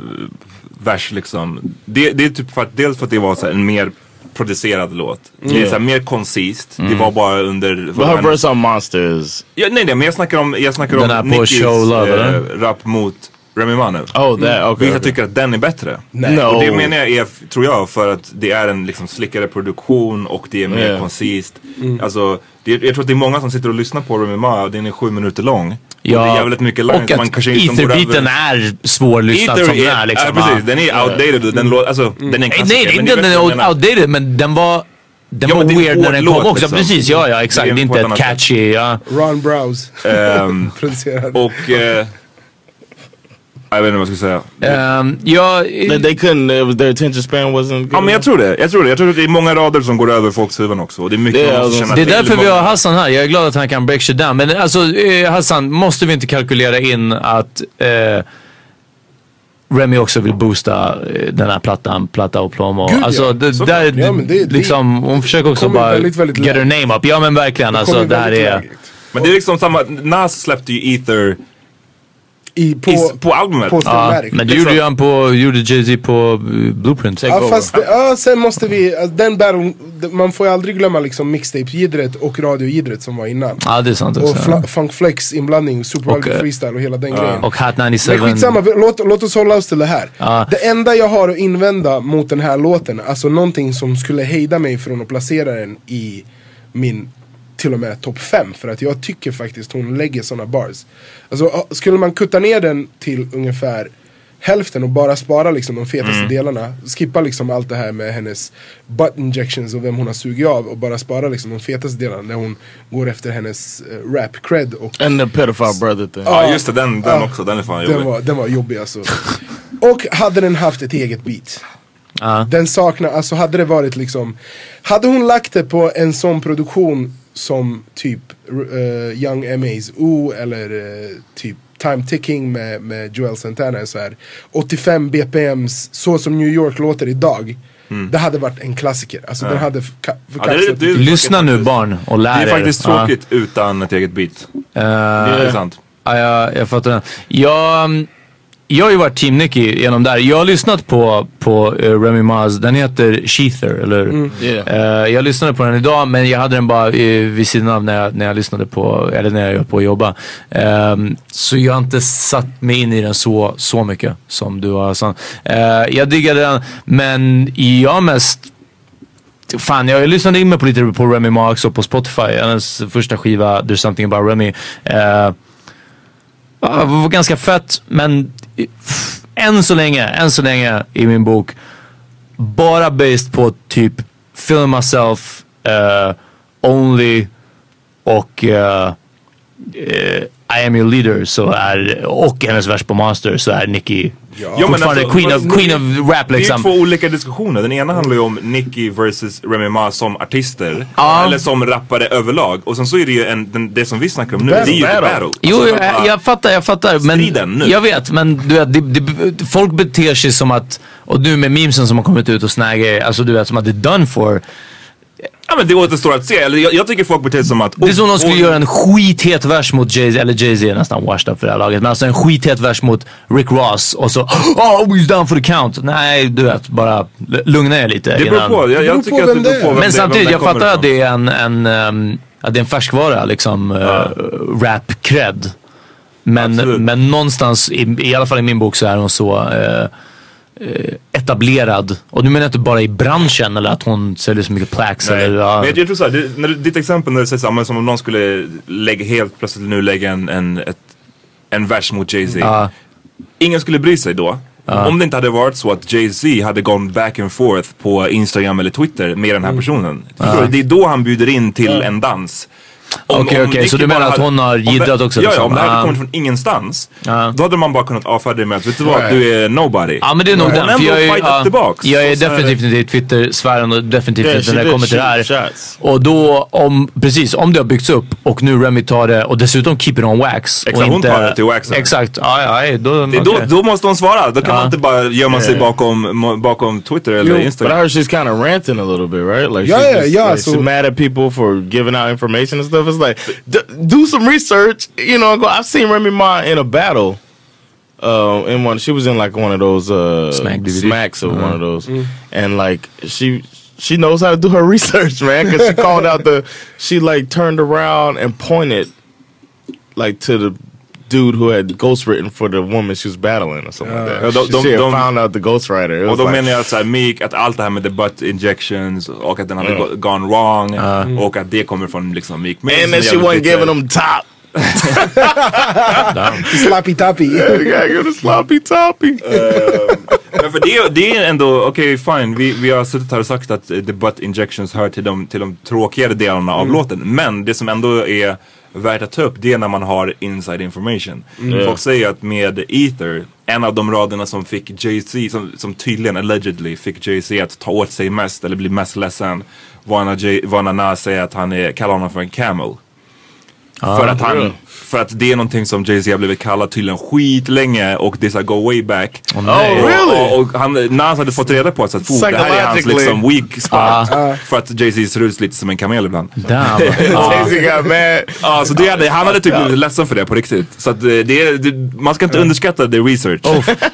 Speaker 2: vers liksom. Det, det är typ för att, dels för att det var så här, en mer producerad låt. Det är så här, mer koncist. Det var bara under...
Speaker 5: But her verse on Monster is...
Speaker 2: Ja, nej nej men jag snackar om, jag snackar
Speaker 3: Den
Speaker 2: om Nickis
Speaker 3: Show Love,
Speaker 2: eh, rap mot Remy Ma nu.
Speaker 5: Oh, that, okay.
Speaker 2: Vissa
Speaker 5: okay.
Speaker 2: tycker att den är bättre.
Speaker 1: Nej.
Speaker 5: No.
Speaker 2: Och det menar jag är, tror jag, för att det är en liksom slickare produktion och det är mer
Speaker 5: Yeah.
Speaker 2: koncist. Alltså, det, jag tror att det är många som sitter och lyssnar på Remy Ma, den är sju minuter lång. och det är jävligt mycket lines.
Speaker 3: och att
Speaker 2: man kanske inte går
Speaker 3: Ether-biten är svårlyssnad
Speaker 2: Ether
Speaker 3: som den
Speaker 2: är-
Speaker 3: liksom.
Speaker 2: Ja precis, den är outdated den låter, alltså den är en
Speaker 3: Nej,
Speaker 2: klassiker.
Speaker 3: nej,
Speaker 2: men
Speaker 3: inte den är outdated men den var den
Speaker 2: Ja,
Speaker 3: var weird när den
Speaker 2: låt,
Speaker 3: kom också.
Speaker 2: liksom.
Speaker 3: Precis, ja ja exakt.
Speaker 2: Det är
Speaker 3: Det är
Speaker 2: på ett
Speaker 3: inte
Speaker 2: sätt.
Speaker 3: catchy. Ja.
Speaker 1: Ron Browse producerad.
Speaker 2: och... Eh, jag vet inte vad jag ska säga.
Speaker 3: Um, ja,
Speaker 5: They, they couldn't, it was, their attention span wasn't good
Speaker 2: Ja men jag tror det. Jag tror det. Jag tror att det är många rader som går över folks huvuden också. Och det är mycket
Speaker 5: Det
Speaker 2: man måste
Speaker 5: alltså-
Speaker 2: känna
Speaker 3: Det är därför vi har Hassan här. Jag är glad att han kan break shit down. Men alltså eh, Hassan, måste vi inte kalkylera in att eh, Remy också vill boosta eh, den här plattan, Platta och Plomo.
Speaker 1: Gud,
Speaker 3: alltså
Speaker 1: ja.
Speaker 3: det, där.
Speaker 1: Ja, det- det-
Speaker 3: liksom, hon försöker också bara
Speaker 1: väldigt, väldigt
Speaker 3: get her name up. Ja men verkligen. Alltså
Speaker 1: kommer
Speaker 3: det här är...
Speaker 2: Men det är liksom samma, Nas släppte ju Ether
Speaker 1: I, på,
Speaker 2: I, på albumet.
Speaker 1: på
Speaker 3: Ja,
Speaker 1: Stillmatic.
Speaker 3: men det gjorde ju han på, gjorde Jay-Z på uh, Blueprint.
Speaker 1: Ja fast det, ja, sen måste vi, alltså, den battle, man får ju aldrig glömma liksom mixtape-jiddret och radio-jiddret som var innan.
Speaker 3: Ja det är sant
Speaker 1: Och
Speaker 3: också.
Speaker 1: fla, Funk Flex inblandning, Super
Speaker 3: Och, eh,
Speaker 1: Freestyle och hela den grejen.
Speaker 3: Och Hat
Speaker 1: Men
Speaker 3: 97.
Speaker 1: skitsamma, vi- låt, låt oss hålla oss till det här.
Speaker 3: Ja.
Speaker 1: Det enda jag har att invända mot den här låten, alltså någonting som skulle hejda mig från att placera den i min till och med topp 5 för att jag tycker faktiskt hon lägger såna bars. Alltså ah, skulle man kutta ner den till ungefär hälften och bara spara liksom de fetaste
Speaker 2: Mm.
Speaker 1: delarna, skippa liksom allt det här med hennes butt injections och vem hon har sugit av och bara spara liksom de fetaste delarna där hon går efter hennes eh, rap cred och
Speaker 5: And the pedophile brother thing.
Speaker 2: Ja just det, den, den
Speaker 1: Ja.
Speaker 2: också. Den är fan
Speaker 1: den
Speaker 2: jobbig.
Speaker 1: var, den var jobbig alltså. Och hade den haft ett eget beat.
Speaker 3: Ja.
Speaker 1: Den saknar, alltså hade det varit liksom Hade hon lagt det på en sån produktion som typ eh, Young M.A.'s O eller eh, typ Time Ticking med, med Joel Santana så här 85 BPMs, så som New York låter idag Det hade varit en klassiker, alltså den hade
Speaker 2: Mm. Ja, det är- det är-
Speaker 3: Lyssna nu barn och lär
Speaker 2: Det är
Speaker 3: er.
Speaker 2: faktiskt
Speaker 3: Ja.
Speaker 2: tråkigt utan ett eget beat.
Speaker 3: Eh,
Speaker 2: Det är sant.
Speaker 3: Ja, jag, jag fattar. Jag, mm, jag har ju varit Team Nicky genom där. Jag har lyssnat på, på uh, Remy Maz. Den heter Sheether, eller
Speaker 5: Yeah.
Speaker 3: Eh, Jag lyssnade på den idag men jag hade den bara uh, vid sidan av när jag, när jag lyssnade på, eller när jag höll på att jobba. Ehm, så jag har inte satt mig in i den så, så mycket som du har Hassan. Eh, jag diggade den men jag mest Fan, jag lyssnade in mig på lite på Remy Ma också på Spotify. Hennes första skiva, There's something about Remy. Det var ganska fett, men än så länge, än så länge i min bok, bara based på typ Feeling Myself, uh, Only och uh, uh, I am your leader så är, och hennes vers på Monster så är Nicki
Speaker 2: Ja, men
Speaker 3: fortfarande
Speaker 2: alltså,
Speaker 3: queen, of, queen of rap
Speaker 2: Det är
Speaker 3: liksom.
Speaker 2: två olika diskussioner. Den ena handlar ju om Nicki versus Remy Ma som artister.
Speaker 3: Ja.
Speaker 2: Eller som rappare överlag. Och sen så är det ju en, den, det som vi snackar om nu,
Speaker 1: Battle.
Speaker 2: det är ju
Speaker 5: Battle.
Speaker 2: battle.
Speaker 3: Jo,
Speaker 2: Alltså,
Speaker 3: jag, jag fattar, jag fattar. Men
Speaker 2: Striden nu.
Speaker 3: Jag vet, men du vet, det, det, folk beter sig som att, och nu med memesen som har kommit ut och snaggar, alltså du vet som att det är done for.
Speaker 2: Ja men det återstår att se. Eller jag, jag tycker folk beter sig som att...
Speaker 3: Det är som om de skulle göra en skithet vers mot Jay-Z, eller Jay-Z är nästan washed up för det här laget, men alltså en skithet vers mot Rick Ross och så oh he's down for the count. Nej, du vet, bara lugna er lite.
Speaker 2: Det beror på. Jag,
Speaker 1: beror
Speaker 2: jag
Speaker 1: på
Speaker 2: tycker att det beror på vem
Speaker 3: Men
Speaker 2: det-
Speaker 3: samtidigt, jag fattar att
Speaker 2: ifrån.
Speaker 3: det är en, en, ehm, att det är en färskvara liksom, uh, rap-cred. Men,
Speaker 2: Absolut.
Speaker 3: men någonstans, i, i alla fall i min bok så är hon så eh, eh, etablerad. Och nu menar jag inte bara i branschen eller att hon säljer så mycket plaques.
Speaker 2: Nej.
Speaker 3: Eller, ja.
Speaker 2: Men jag, jag tror såhär, det, när ditt exempel när du säger såhär, som om någon skulle lägga helt plötsligt nu lägga en, en, ett, en vers mot Jay-Z.
Speaker 3: Ja.
Speaker 2: Ingen skulle bry sig då. Om det inte hade varit så att Jay-Z hade gone back and forth på Instagram eller Twitter med den här personen. Förstår du? Det är då han bjuder in till en dans.
Speaker 3: Okej, okej,
Speaker 2: Nicki
Speaker 3: så du menar att hon har jiddrat också,
Speaker 2: Ja, ja,
Speaker 3: liksom?
Speaker 2: om det hade
Speaker 3: Ah.
Speaker 2: kommit från ingenstans.
Speaker 3: Ja.
Speaker 2: Då hade man bara kunnat avfärda det med att vet du vad, du är nobody.
Speaker 3: Ja men det är nog den. För jag är, jag är
Speaker 2: här-
Speaker 3: definitivt inte i Twitter-sfären och definitivt inte när det kommer till det här. Och då, om, precis, om det har byggts upp och nu Remy tar det och dessutom keep it on wax.
Speaker 2: Exakt,
Speaker 3: och
Speaker 2: hon tar det till waxen.
Speaker 3: Exakt, ja, ja, då,
Speaker 2: då, då måste hon svara. Då kan man inte bara gömma sig
Speaker 5: Yeah.
Speaker 2: bakom, bakom Twitter eller
Speaker 1: Jo,
Speaker 5: But I
Speaker 2: Instagram.
Speaker 5: heard she's kind of ranting a little bit, right? Like
Speaker 1: Yeah,
Speaker 5: she's,
Speaker 1: yeah, yeah,
Speaker 5: like,
Speaker 1: so-
Speaker 5: she's mad at people for giving out information and stuff. It's like, d- do some research. You know, go. I've seen Remy Ma in a battle. Uh, in one, she was in like one of those uh,
Speaker 3: Smack DVD.
Speaker 5: smacks or one of those, and like she she knows how to do her research, man. Because she called out the, she like turned around and pointed, like to the dude who had ghostwritten for the woman she was battling or something like that.
Speaker 2: De-
Speaker 5: she,
Speaker 2: de-
Speaker 5: she
Speaker 2: de-
Speaker 5: found out the ghostwriter. It
Speaker 2: Och då
Speaker 5: like,
Speaker 2: menar jag att, så här, Meek, att allt det här med the butt injections och att den hade
Speaker 5: Mm.
Speaker 2: go- gone wrong och att det kommer från liksom Meek Mill
Speaker 5: and then she wasn't giving them top.
Speaker 1: Slappy tappy.
Speaker 5: You gotta sloppy toppy.
Speaker 2: Men för det, det är ändå, okej fine, vi, vi har suttit här och sagt att the butt injections hör till de, till de tråkigare delarna av låten. Men det som ändå är värt att ta upp det är när man har inside information. Folk säger att med Ether, en av de raderna som fick Jay-Z, som, som tydligen allegedly fick Jay-Z att ta åt sig mest eller bli mest ledsen var när, Jay, var när Nas säger att han är, kallar honom för en camel. för att han, För att det är någonting som Jay-Z har blivit kallad tydligen skitlänge och det är såhär go way back.
Speaker 5: nej. Oh, really?
Speaker 2: Och, och han, Nas hade fått reda på att så att, "Oh, det här är hans liksom weak spot. För att Jay-Z ser ut lite som en kamel ibland.
Speaker 3: Damn.
Speaker 5: Jay-Z got mad.
Speaker 2: Ja, så det hade, han hade typ blivit ledsen för det på riktigt. Så att eh, det, är- det, man ska inte underskatta the research.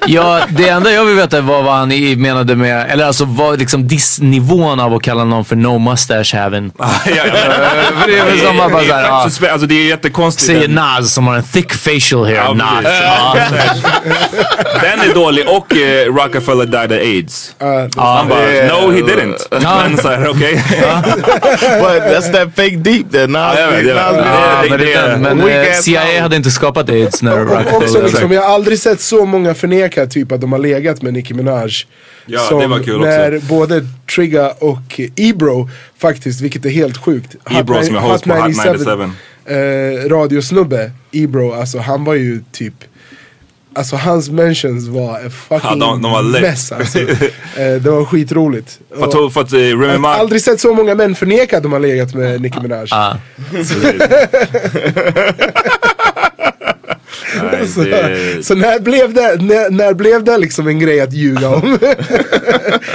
Speaker 3: Ja, det enda jag vill veta var vad han menade med, eller alltså vad liksom dissnivån av att kalla någon för no mustache having.
Speaker 2: ja, ja, men-
Speaker 3: För det är väl som att bara
Speaker 2: är
Speaker 3: såhär,
Speaker 2: Alltså det är jättekonstigt.
Speaker 3: Nas som har en thick facial hair.
Speaker 2: Ja,
Speaker 3: Nas.
Speaker 2: Den är dålig och eh, Rockefeller died of AIDS. Han bara,
Speaker 5: Yeah.
Speaker 2: no he didn't. Men såhär, okej.
Speaker 5: But that's that fake deep that Nas
Speaker 2: jag jag
Speaker 3: men CIA hade inte skapat aids när
Speaker 1: Och också
Speaker 3: Rockefeller...
Speaker 1: liksom, jag har aldrig sett så många förneka typ att de har legat med Nicki Minaj.
Speaker 2: Ja,
Speaker 1: som
Speaker 2: det var kul
Speaker 1: när
Speaker 2: också.
Speaker 1: både Trigga och Ebro faktiskt, vilket är helt sjukt.
Speaker 2: Ebro som är
Speaker 1: Ni-
Speaker 2: host på Hot 97.
Speaker 1: Eh, radiosnubbe, Ebro, alltså han var ju typ Alltså hans mentions var en fucking
Speaker 2: Ja, de- de
Speaker 1: mess alltså. eh, Det var skitroligt.
Speaker 2: För för att eh, Remy
Speaker 1: jag har aldrig sett så många män förneka att de har legat med Nicki Minaj.
Speaker 3: Ah.
Speaker 2: Nej,
Speaker 1: Så,
Speaker 2: det,
Speaker 1: så när blev det, när, när blev det liksom en grej att ljuga om?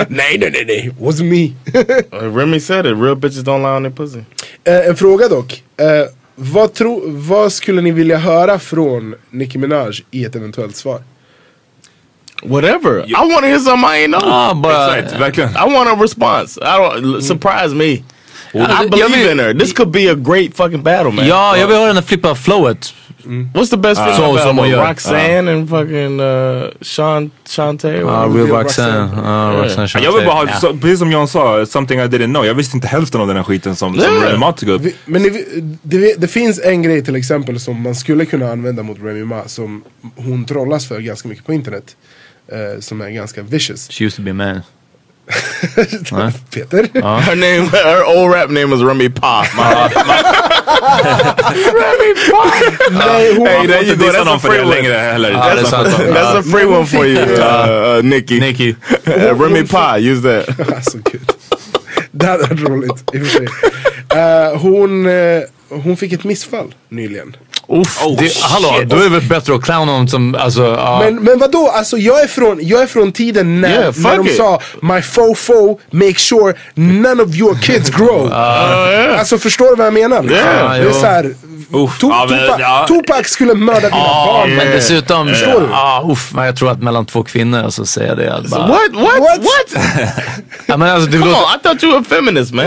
Speaker 1: nej, nej, nej, nej, wasn't me.
Speaker 5: Uh, Remy said it. Real bitches don't lie on their pussy.
Speaker 1: Eh, en fråga dock. Eh, vad, tro, vad skulle ni vilja höra från Nicki Minaj i ett eventuellt svar?
Speaker 5: Whatever. I want to hear something I ain't know.
Speaker 3: Ah, bara,
Speaker 2: exakt, verkligen.
Speaker 5: I want a response. I don't surprise me. I believe in her. This could be a great fucking battle, man.
Speaker 3: ja, jag vill höra den flippa flowet.
Speaker 5: What's the best uh, battle?
Speaker 3: som hon gör.
Speaker 5: Roxanne and fucking uh, Sean Shantae.
Speaker 3: Ja,
Speaker 5: or-
Speaker 3: Real Roxanne.
Speaker 1: Roxanne.
Speaker 3: Ja, Roxanne
Speaker 2: Ja, jag vill bara ha, precis som John sa, something I didn't know. Jag visste inte hälften av den här skiten som. Remy Ma tog upp.
Speaker 1: Vi, men det, det finns en grej till exempel som man skulle kunna använda mot Remy Ma som hon trollas för ganska mycket på internet. Eh, som är ganska vicious.
Speaker 3: She used to be a man.
Speaker 1: Peter?
Speaker 5: Her name, her old rap name was Remy Pa.
Speaker 1: Nej, hon,
Speaker 5: Hey, there you go. That's a free one.
Speaker 2: längre heller.
Speaker 3: Ja, är sant.
Speaker 5: That's a free one for you, uh, uh, Nikki.
Speaker 3: Nicky.
Speaker 5: Uh, Remy Pa, use that.
Speaker 1: Alltså gud. Det hade varit roligt i och för sig. Hon, eh, hon fick ett missfall nyligen.
Speaker 3: Uff,
Speaker 2: Oh,
Speaker 3: det, hallå, då är det väl bättre att clowna honom som, alltså, ja.
Speaker 1: Men, men vadå, alltså jag är från, jag är från tiden när,
Speaker 5: Yeah,
Speaker 1: när de
Speaker 5: it.
Speaker 1: sa My fofo, make sure none of your kids grow. Alltså förstår du vad jag menar?
Speaker 5: Yeah,
Speaker 1: det är
Speaker 3: jo.
Speaker 1: såhär,
Speaker 2: Uff,
Speaker 1: to,
Speaker 2: ja, men,
Speaker 1: Tupac,
Speaker 2: ja.
Speaker 1: Tupac skulle mörda dina
Speaker 3: Ja,
Speaker 1: barn.
Speaker 3: men dessutom,
Speaker 1: Förstår du?
Speaker 3: Ja, uff, men jag tror att mellan två kvinnor så säger jag det. Att bara,
Speaker 5: What? What?
Speaker 1: What?
Speaker 5: What?
Speaker 3: Ja, men alltså, det
Speaker 5: Come
Speaker 3: låter,
Speaker 5: on, I thought you were feminist, man.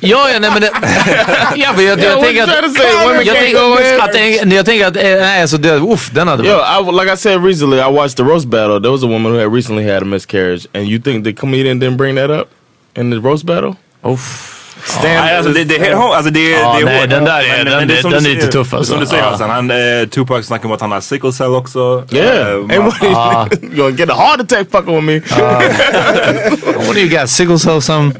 Speaker 3: ja, ja, nej men det, ja, men jag,
Speaker 5: Yeah,
Speaker 3: jag
Speaker 5: what
Speaker 3: tänker att,
Speaker 5: say?
Speaker 3: Jag tänker att, jag tänker att, eh, nej alltså det, uff, den hade
Speaker 5: Yo,
Speaker 3: varit.
Speaker 5: I, like I said recently, I watched the roast battle. There was a woman who had recently had a miscarriage, and you think the comedian didn't bring that up in the roast battle?
Speaker 3: Uff.
Speaker 2: Nej, alltså, det, det, är hårt. alltså, det,
Speaker 3: Ja,
Speaker 2: det är
Speaker 3: nej,
Speaker 2: hårt.
Speaker 3: den där är-
Speaker 2: Men-
Speaker 3: den-
Speaker 2: men det som
Speaker 3: den
Speaker 2: du
Speaker 3: är lite tuff, alltså.
Speaker 2: Som du säger. Hassan, han, eh, Tupac snackar om att han har sickle cell också.
Speaker 5: Yeah. And
Speaker 2: man-
Speaker 5: gonna get a heart attack fucking with me?
Speaker 3: What do you got? Sickle cell some?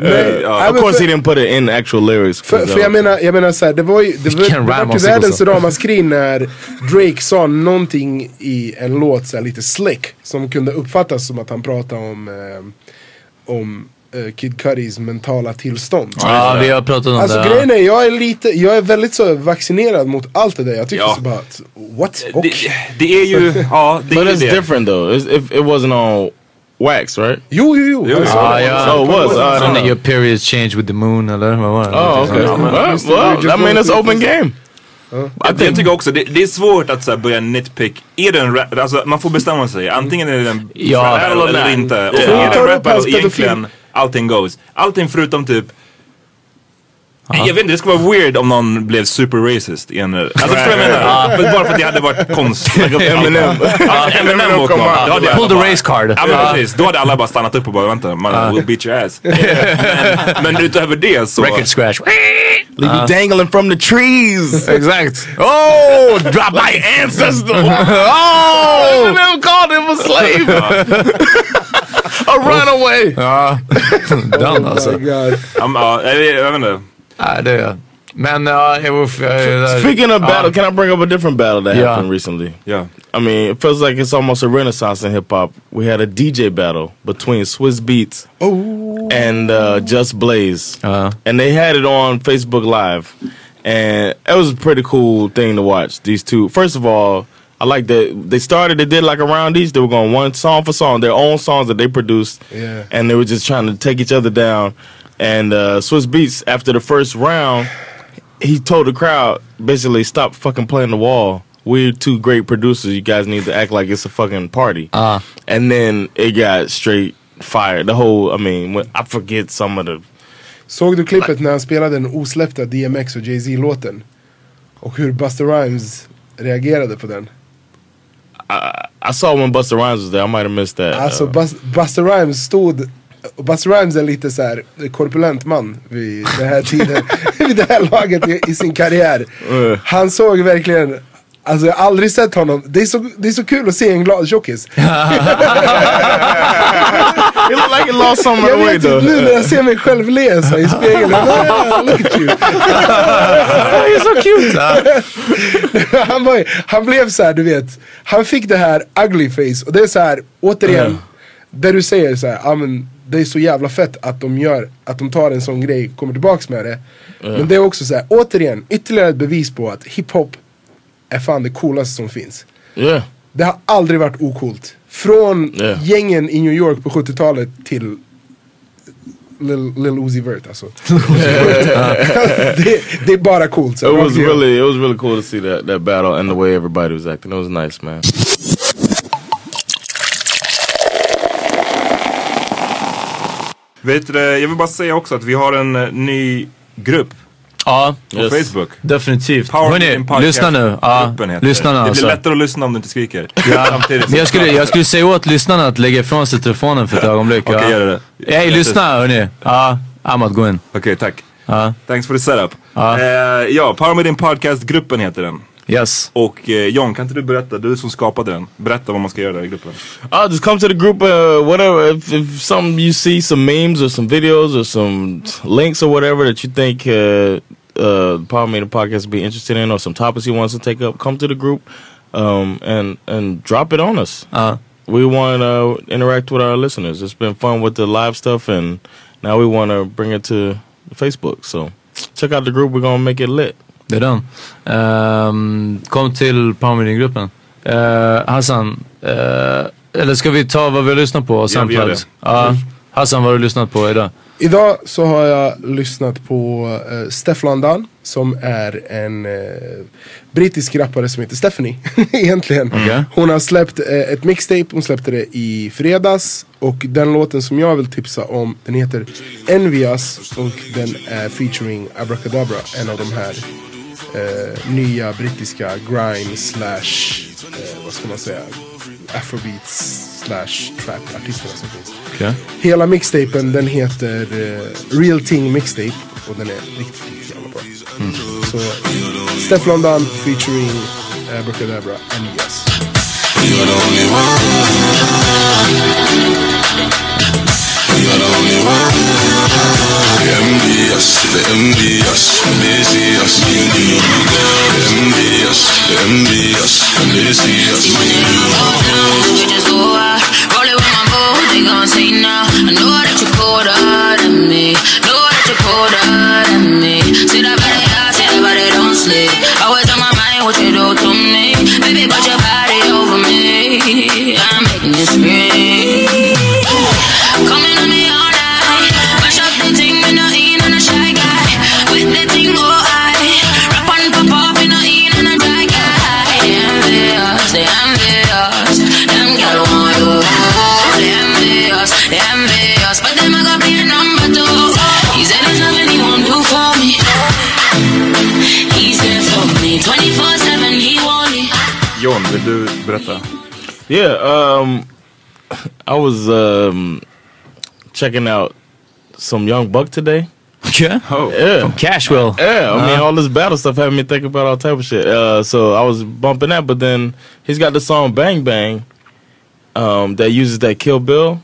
Speaker 2: ja.
Speaker 1: Nej,
Speaker 5: of course, he didn't put it in actual lyrics.
Speaker 1: För, för jag
Speaker 5: was-
Speaker 1: menar, jag menar såhär, det var ju, det var, det var ju världens ramaskri när Drake sa någonting i en låt såhär lite slick. Som kunde uppfattas som att han pratade om, eh, om eh, Kid Cudis mentala tillstånd.
Speaker 3: Ja, vi har pratat om
Speaker 1: Alltså
Speaker 3: det.
Speaker 1: grejen är, jag är lite, jag är väldigt så vaccinerad mot allt det där. Jag tycker
Speaker 2: Ja.
Speaker 1: så bara, att, what? Och?
Speaker 2: det, det är ju, ja det
Speaker 5: But
Speaker 2: är ju
Speaker 5: it's
Speaker 2: det.
Speaker 5: different though. It's, if it wasn't on wax, right?
Speaker 1: Jo, jo, jo.
Speaker 2: Jo,
Speaker 1: sa
Speaker 3: Ah, ja.
Speaker 5: So it was. Uh, know.
Speaker 3: your periods change with the moon eller vad var det?
Speaker 5: Oh, okay.
Speaker 1: Ja, men-
Speaker 5: well, well,
Speaker 1: we just
Speaker 5: I mean,
Speaker 1: go
Speaker 5: it's open game.
Speaker 2: Jag, jag tycker också det, det är svårt att så här, börja nitpick. Är det en rap, alltså man får bestämma sig. Antingen är det en
Speaker 3: Ja,
Speaker 5: eller
Speaker 2: eller inte. Och
Speaker 5: Ja.
Speaker 2: är det en rap battle egentligen, allting goes. Allting förutom typ Jag vet inte, det skulle vara weird om någon blev super racist i en... Alltså förstår du vad jag menar? Men Bara för att det hade varit konstigt.
Speaker 5: Eminem.
Speaker 2: Eminem någon. Hade
Speaker 3: Pull
Speaker 2: alla
Speaker 3: the
Speaker 2: bara-
Speaker 3: race card.
Speaker 2: Ja men precis, då hade alla bara stannat upp och bara vänta, man will beat your ass. men, men utöver det så...
Speaker 3: Record scratch.
Speaker 5: Leave you dangling from the trees.
Speaker 3: Exakt.
Speaker 5: Oh, drop my ancestor. oh, Eminem called him a slave. A runaway.
Speaker 3: Ja, den
Speaker 1: Oh
Speaker 3: alltså.
Speaker 1: my God.
Speaker 2: Ja, men, ja, jag, jag vet inte.
Speaker 3: Nej, det är Men ja, jag uff,
Speaker 5: Speaking of battle, can I bring up a different battle that
Speaker 3: Yeah.
Speaker 5: happened recently?
Speaker 2: Yeah.
Speaker 5: I mean, it feels like it's almost a renaissance in hip hop. We had a DJ battle between Swiss Beats and uh, Just Blaze,
Speaker 3: Uh,
Speaker 5: and they had it on Facebook Live. and it was a pretty cool thing to watch. These two, first of all, I like that they started. They did like around each. They were going one song for song, their own songs that they produced,
Speaker 1: Yeah.
Speaker 5: and they were just trying to take each other down. And uh, Swiss Beats, after the first round, he told the crowd basically stop fucking playing the wall. We're two great producers. You guys need to act like it's a fucking party.
Speaker 3: Uh.
Speaker 5: And then it got straight fire. The whole, I mean, I forget some of the.
Speaker 1: Såg du klippet när han spelade den osläppta DMX och Jay-Z-låten? Och hur Busta Rhymes reagerade på den?
Speaker 5: I saw when Busta Rhymes was there. I might have missed that.
Speaker 1: Alltså
Speaker 5: Uh,
Speaker 1: Bus Busta Rhymes stod Busta Rhymes är lite så här korpulent man vid den här tiden, vid det här laget i, i sin karriär.
Speaker 5: Uh.
Speaker 1: Han såg verkligen, alltså jag har aldrig sett honom, det är så, det är så kul att se en glad tjockis.
Speaker 5: Looked like he lost some of the weight though.
Speaker 1: nu när jag ser mig själv le så i spegeln, ah, look at you.
Speaker 3: You're so cute!
Speaker 1: han, var, han blev så här, du vet, han fick det här ugly face och det är så här, återigen, där du säger så här, ah, men det är så jävla fett att de gör, att de tar en sån grej, kommer tillbaks med det. Men det är också så här, återigen, ytterligare ett bevis på att hiphop är fan det coolaste som finns.
Speaker 5: Yeah.
Speaker 1: Det har aldrig varit ocoolt. Från
Speaker 5: Yeah.
Speaker 1: gängen i New York på 70-talet till Lil, Lil Uzi Vert alltså. det, det är bara coolt.
Speaker 5: It was really, it was really cool to see that that battle and the way everybody was acting. It was nice, man.
Speaker 2: Vet du, jag vill bara säga också att vi har en eh, ny grupp
Speaker 3: Ja,
Speaker 2: på
Speaker 5: Yes.
Speaker 2: Facebook.
Speaker 3: definitivt. Hörni, lyssna nu. Ja, lyssna nu
Speaker 2: det. Det
Speaker 3: alltså.
Speaker 2: blir lättare att lyssna om du inte skriker.
Speaker 3: Ja, men jag skulle, jag skulle säga åt lyssnarna att lägga ifrån sig telefonen för ett ögonblick.
Speaker 2: Okej,
Speaker 3: ja.
Speaker 2: gör det.
Speaker 3: Hej, lyssna hörni. Ja, Amat, gå in.
Speaker 2: Okej, tack.
Speaker 3: Ja,
Speaker 2: Thanks for the setup.
Speaker 3: Ja.
Speaker 2: Eh, ja, Power Meeting Podcast-gruppen heter den.
Speaker 3: Yes.
Speaker 2: Och eh, John, kan inte du berätta, du som skapade den. Berätta vad man ska göra där i gruppen.
Speaker 5: Uh, just come to the group, uh, whatever. If, if something you see, some memes or some videos or some links or whatever that you think uh, uh, Power Meter Podcast would be interested in or some topics he wants to take up, come to the group um, and and drop it on us.
Speaker 3: Ja.
Speaker 5: We want to interact with our listeners. It's been fun with the live stuff, and now we want to bring it to Facebook. So check out the group. We're gonna make it lit.
Speaker 3: Det är den. Ehm, kom till Powermeeting-gruppen. Uh, Hassan, eh, eller ska vi ta vad vi har lyssnat på och sen. Ja. Hassan, vad har du lyssnat på idag?
Speaker 1: Idag så har jag lyssnat på uh, Stefflan Dunn som är en eh, brittisk rappare som heter Stephanie egentligen.
Speaker 3: Okej.
Speaker 1: Hon har släppt eh, ett mixtape, hon släppte det i fredags och den låten som jag vill tipsa om den heter Envious och den är featuring Abracadabra, en av de här eh, nya brittiska grime slash, eh, vad ska man säga, afrobeats slash trap artisterna som finns.
Speaker 3: Okej.
Speaker 1: Hela mixtapen den heter eh, Real Ting Mixtape och den är riktigt, riktigt jävla bra. Så Stefflon Dunn featuring Abracadabra and Yes.
Speaker 9: Envious, the envious, see us, the envious, the envious.
Speaker 10: We just go out, roll it with my boo, they gon' say now. I know that you're colder than me, know that you're colder than me. See that body, yeah, see that body, don't sleep. Always on my mind, what you do to me. Baby, put your body over me. I'm making you scream.
Speaker 2: Du berätta?
Speaker 5: Yeah, um, I was um, checking out some Young Buck today.
Speaker 3: Okay.
Speaker 2: Oh.
Speaker 5: Yeah.
Speaker 3: From Cashwell.
Speaker 5: Yeah, I mean,
Speaker 3: Uh.
Speaker 5: all this battle stuff had me thinking about all type of shit. Uh, so I was bumping that, but then he's got the song "Bang Bang" um, that uses that Kill Bill.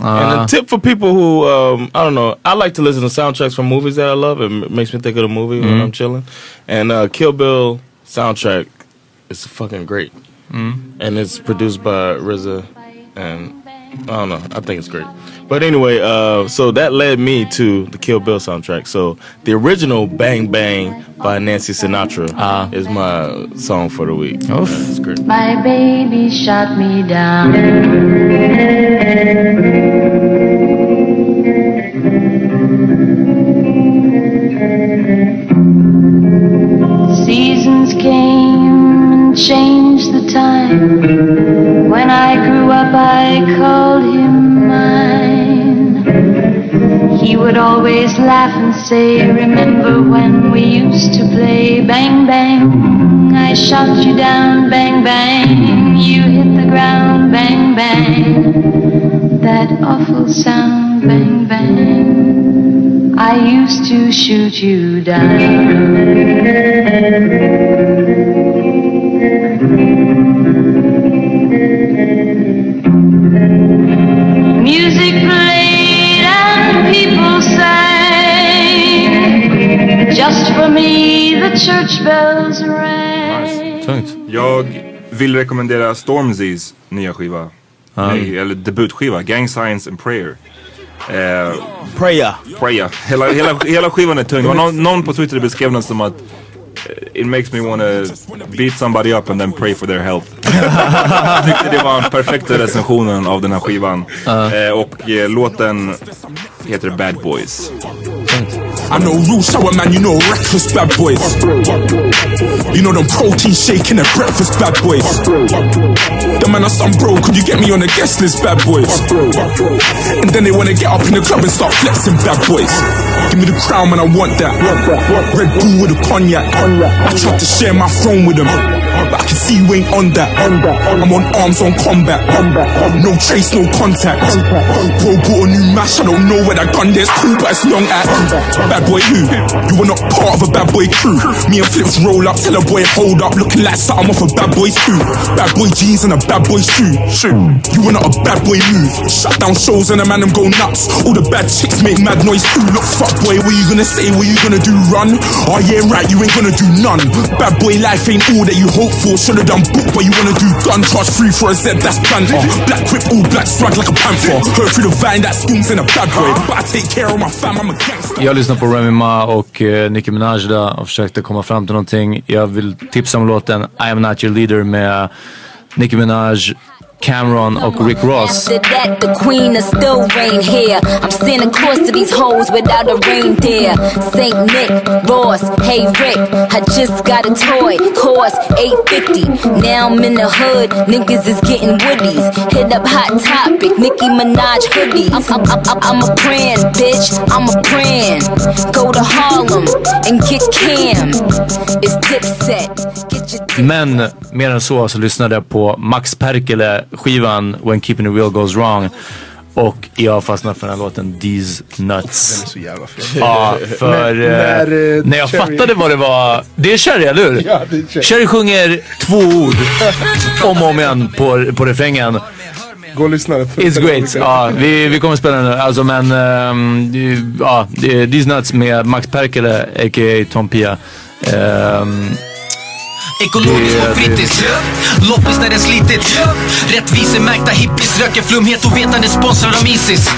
Speaker 5: and
Speaker 3: Uh,
Speaker 5: a tip for people who um, I don't know, I like to listen to soundtracks from movies that I love. It makes me think of the movie when
Speaker 3: Mhm.
Speaker 5: I'm chilling. And uh, Kill Bill soundtrack is fucking great,
Speaker 3: mm.
Speaker 5: and it's produced by RZA, and I don't know, I think it's great. But anyway, uh, so that led me to the Kill Bill soundtrack. So the original Bang Bang by Nancy Sinatra is my song for the week. Oh, it's great.
Speaker 11: My baby shot me down. Changed the time. When I grew up, I called him mine. He would always laugh and say, Remember when we used to play bang bang? I shot you down, bang bang. You hit the ground, bang bang. That awful sound, bang bang. I used to shoot you down. Church bells rang.
Speaker 2: Tungt. Jag vill rekommendera Stormzy's nya skiva. Nej, eller debutskiva. Gang Signs and Prayer. Eh,
Speaker 5: Prayer.
Speaker 2: Prayer. Hela, hela, hela skivan är tung. Det var någon, någon på Twitter beskrev den som att eh, It makes me wanna beat somebody up and then pray for their health. Jag tyckte det var den perfekta recensionen av den här skivan. Eh, och eh, låten heter Bad Boys.
Speaker 12: I know real shower man, you know reckless bad boys. You know them protein shaking their breakfast bad boys. The man are some bro, could you get me on the guest list bad boys? And then they wanna get up in the club and start flexing bad boys. Give me the crown man, I want that. Red Bull with a cognac. I tried to share my throne with them. But I can see you ain't on that. I'm on arms on combat. No trace, no contact. Bro bought a new mash, I don't know where that gun is. cool, but it's long at. Bad boy who? You were not part of a bad boy crew. Me and Flips roll up, tell a boy hold up, looking like something off a bad boys too. Bad boy jeans and a bad boy shoe. You were not a bad boy move. Shut down shows and the man them go nuts. All the bad chicks make mad noise too. Look, fuck boy, what you gonna say? What you gonna do? Run? Oh yeah, right, you ain't gonna do none. Bad boy life ain't all that you hope for. Should've done book, but you wanna do gun charge free for a Z, that's banter. Black whip, all black, swag like a panther. Heard through the vine that schemes in a bad boy. But I take care of my fam, I'm a gangster.
Speaker 3: Jag lyssnar på Remy Ma och uh, Nicki Minaj där och försökte komma fram till någonting. Jag vill tipsa om låten I am not your leader med Nicki Minaj, Cameron och Rick Ross.
Speaker 13: After that, the queen is still reign here. I'm Santa Claus to these hoes without a reindeer. Saint Nick, Ross, hey Rick, I just got a toy, cost 850. Now I'm in the hood, niggas is getting woodies. Hit up Hot Topic, Nicki Minaj hoodies. I'm, I'm, I'm, I'm a brand, bitch, I'm a brand. Go to Harlem and get Cam. It's Dipset. Get your
Speaker 3: Men mer än så så lyssnade jag på Max Perkele skivan When Keeping It Real Goes Wrong. Och jag fastnade för den här låten These Nuts.
Speaker 1: Den är så jävla fet.
Speaker 3: Ja, för
Speaker 1: När-
Speaker 3: när,
Speaker 1: eh,
Speaker 3: när jag
Speaker 1: Cherry-
Speaker 3: fattade vad det var. Det är Cherry, eller hur?
Speaker 1: Ja, det är Cherry.
Speaker 3: Cherry sjunger två ord om och om igen på, på refrängen.
Speaker 1: Gå och lyssna.
Speaker 3: It's great. Ja, vi, vi kommer spela den nu. Alltså men, det- ja, These Nuts med Max Perkele, a.k.a. Tom Pia. Ehm,
Speaker 14: Ekologiskt
Speaker 3: Det-
Speaker 14: och kritiskt. Loppis när det slitit. Rättvisemärkta hippies röker flumhet och vetande sponsrad av Isis.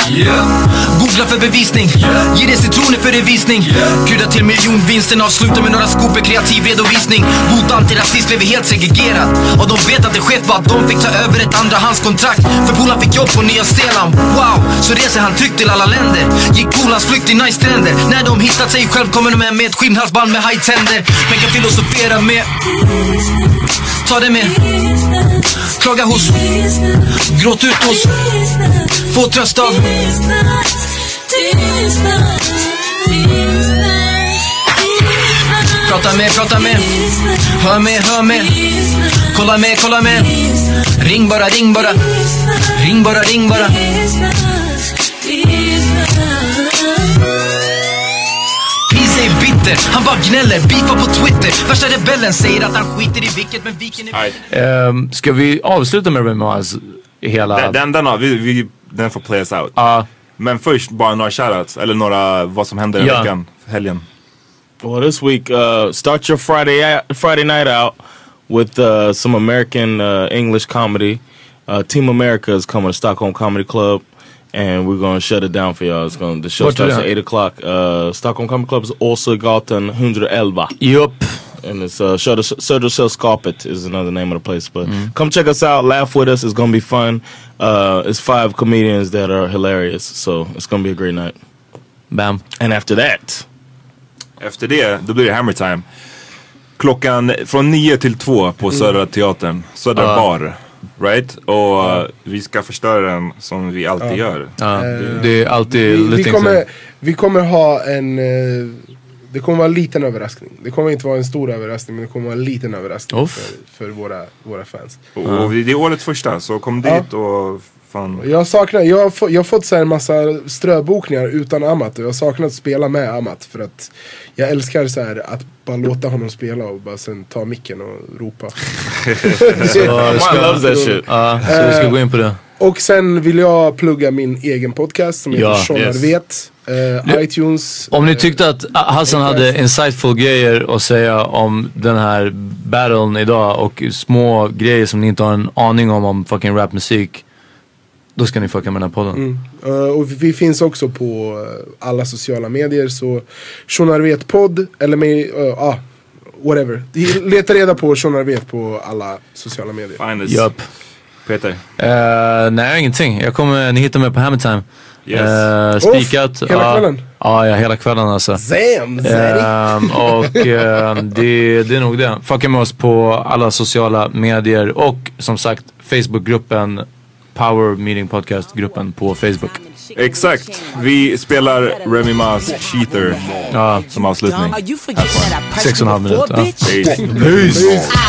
Speaker 14: Googla för bevisning. Ge det citroner för revisning. Krydda till miljonvinsten, avsluta med några skopor kreativ redovisning. Mot antirasism blev vi helt segregerad. Och de vet att det skett var att de fick ta över ett andrahandskontrakt. För polaren fick jobb på Nya Zeeland. Wow, så reser han tryggt till alla länder. Gick polarns flykt till nice stränder. När de hittat sig själv kommer de med med ett skinnhalsband med hajtänder. Men kan filosofera med Ta det med. Klaga hos. Gråt ut hos. Få tröst av. Prata med, prata med. Hör med, hör med. Kolla med, kolla med. Ring bara, ring bara. Ring bara, ring bara. Bitter, han bara gnäller, beefar på Twitter Värsta rebellen säger att han skiter i vilket men viken är
Speaker 3: ehm, ska vi avsluta med Ma's hela...
Speaker 2: Den, den, den, har- vi, vi, den får play us out. Men först bara några shoutouts, eller några vad som händer i
Speaker 5: Ja.
Speaker 2: veckan, helgen.
Speaker 5: Well, this week, uh, start your Friday a- Friday night out with uh, some American uh, English comedy. Uh, Team America is coming to Stockholm Comedy Club, and we're gonna shut it down for y'all. It's gonna the show
Speaker 3: Vart
Speaker 5: starts at eight o'clock. Uh, Stockholm Comedy Club is also Gatan 111.
Speaker 3: Yup.
Speaker 5: And it's uh, Söder Södersällskapet is another name of the place. But
Speaker 3: Mm.
Speaker 5: come check us out, laugh with us. It's gonna be fun. Uh, it's five comedians that are hilarious, so it's gonna be a great night.
Speaker 3: Bam.
Speaker 5: And after that,
Speaker 2: Efter det, då blir det Hammer Time. Klockan från nio till två på Södra Teatern, Södra
Speaker 3: Ja.
Speaker 2: Bar. Right? Och uh, vi ska förstöra den som vi alltid gör.
Speaker 3: Ja, det är alltid
Speaker 1: Vi, vi, kommer, vi kommer ha en... eh, det kommer vara en liten överraskning. Det kommer inte vara en stor överraskning men det kommer vara en liten överraskning för, för våra, våra fans.
Speaker 2: Och det är årets första, så kom dit och fan...
Speaker 1: Jag saknar, jag har, få, jag har fått så här en massa ströbokningar utan Amat och jag saknar att spela med Amat för att jag älskar så här att bara låta honom spela och bara sen ta micken och ropa.
Speaker 3: Så, ska, Ja, så vi ska gå in på det.
Speaker 1: Och sen vill jag plugga min egen podcast som heter
Speaker 3: Ja, yes.
Speaker 1: vet. Eh, iTunes.
Speaker 3: Om ni tyckte att Hassan hade insightful grejer att säga om den här battlen idag och små grejer som ni inte har en aning om om fucking rapmusik. Då ska ni fucka med den här podden.
Speaker 1: Mm. Eh, och vi, vi finns också på eh, alla sociala medier så Tjonarvet podd eller med, uh, ah, whatever. Leta reda på Tjonarvet på alla sociala medier.
Speaker 2: Finest.
Speaker 3: Japp.
Speaker 2: Peter.
Speaker 3: Uh, nej, ingenting. Jag kommer, ni hittar mig på Hammertime.
Speaker 2: Yes.
Speaker 3: Uh, spikat.
Speaker 1: hela
Speaker 3: Ja.
Speaker 1: kvällen?
Speaker 3: Ja, ja, hela kvällen alltså.
Speaker 1: Zeddy.
Speaker 3: Ehm, och ehm, det, det är nog det. Fucka med oss på alla sociala medier och som sagt Facebookgruppen Power Meeting Podcast-gruppen på Facebook.
Speaker 2: Exakt. Vi spelar Remy Ma's Cheater som avslutning.
Speaker 3: Sex och en halv minut. Ja.
Speaker 2: Peace.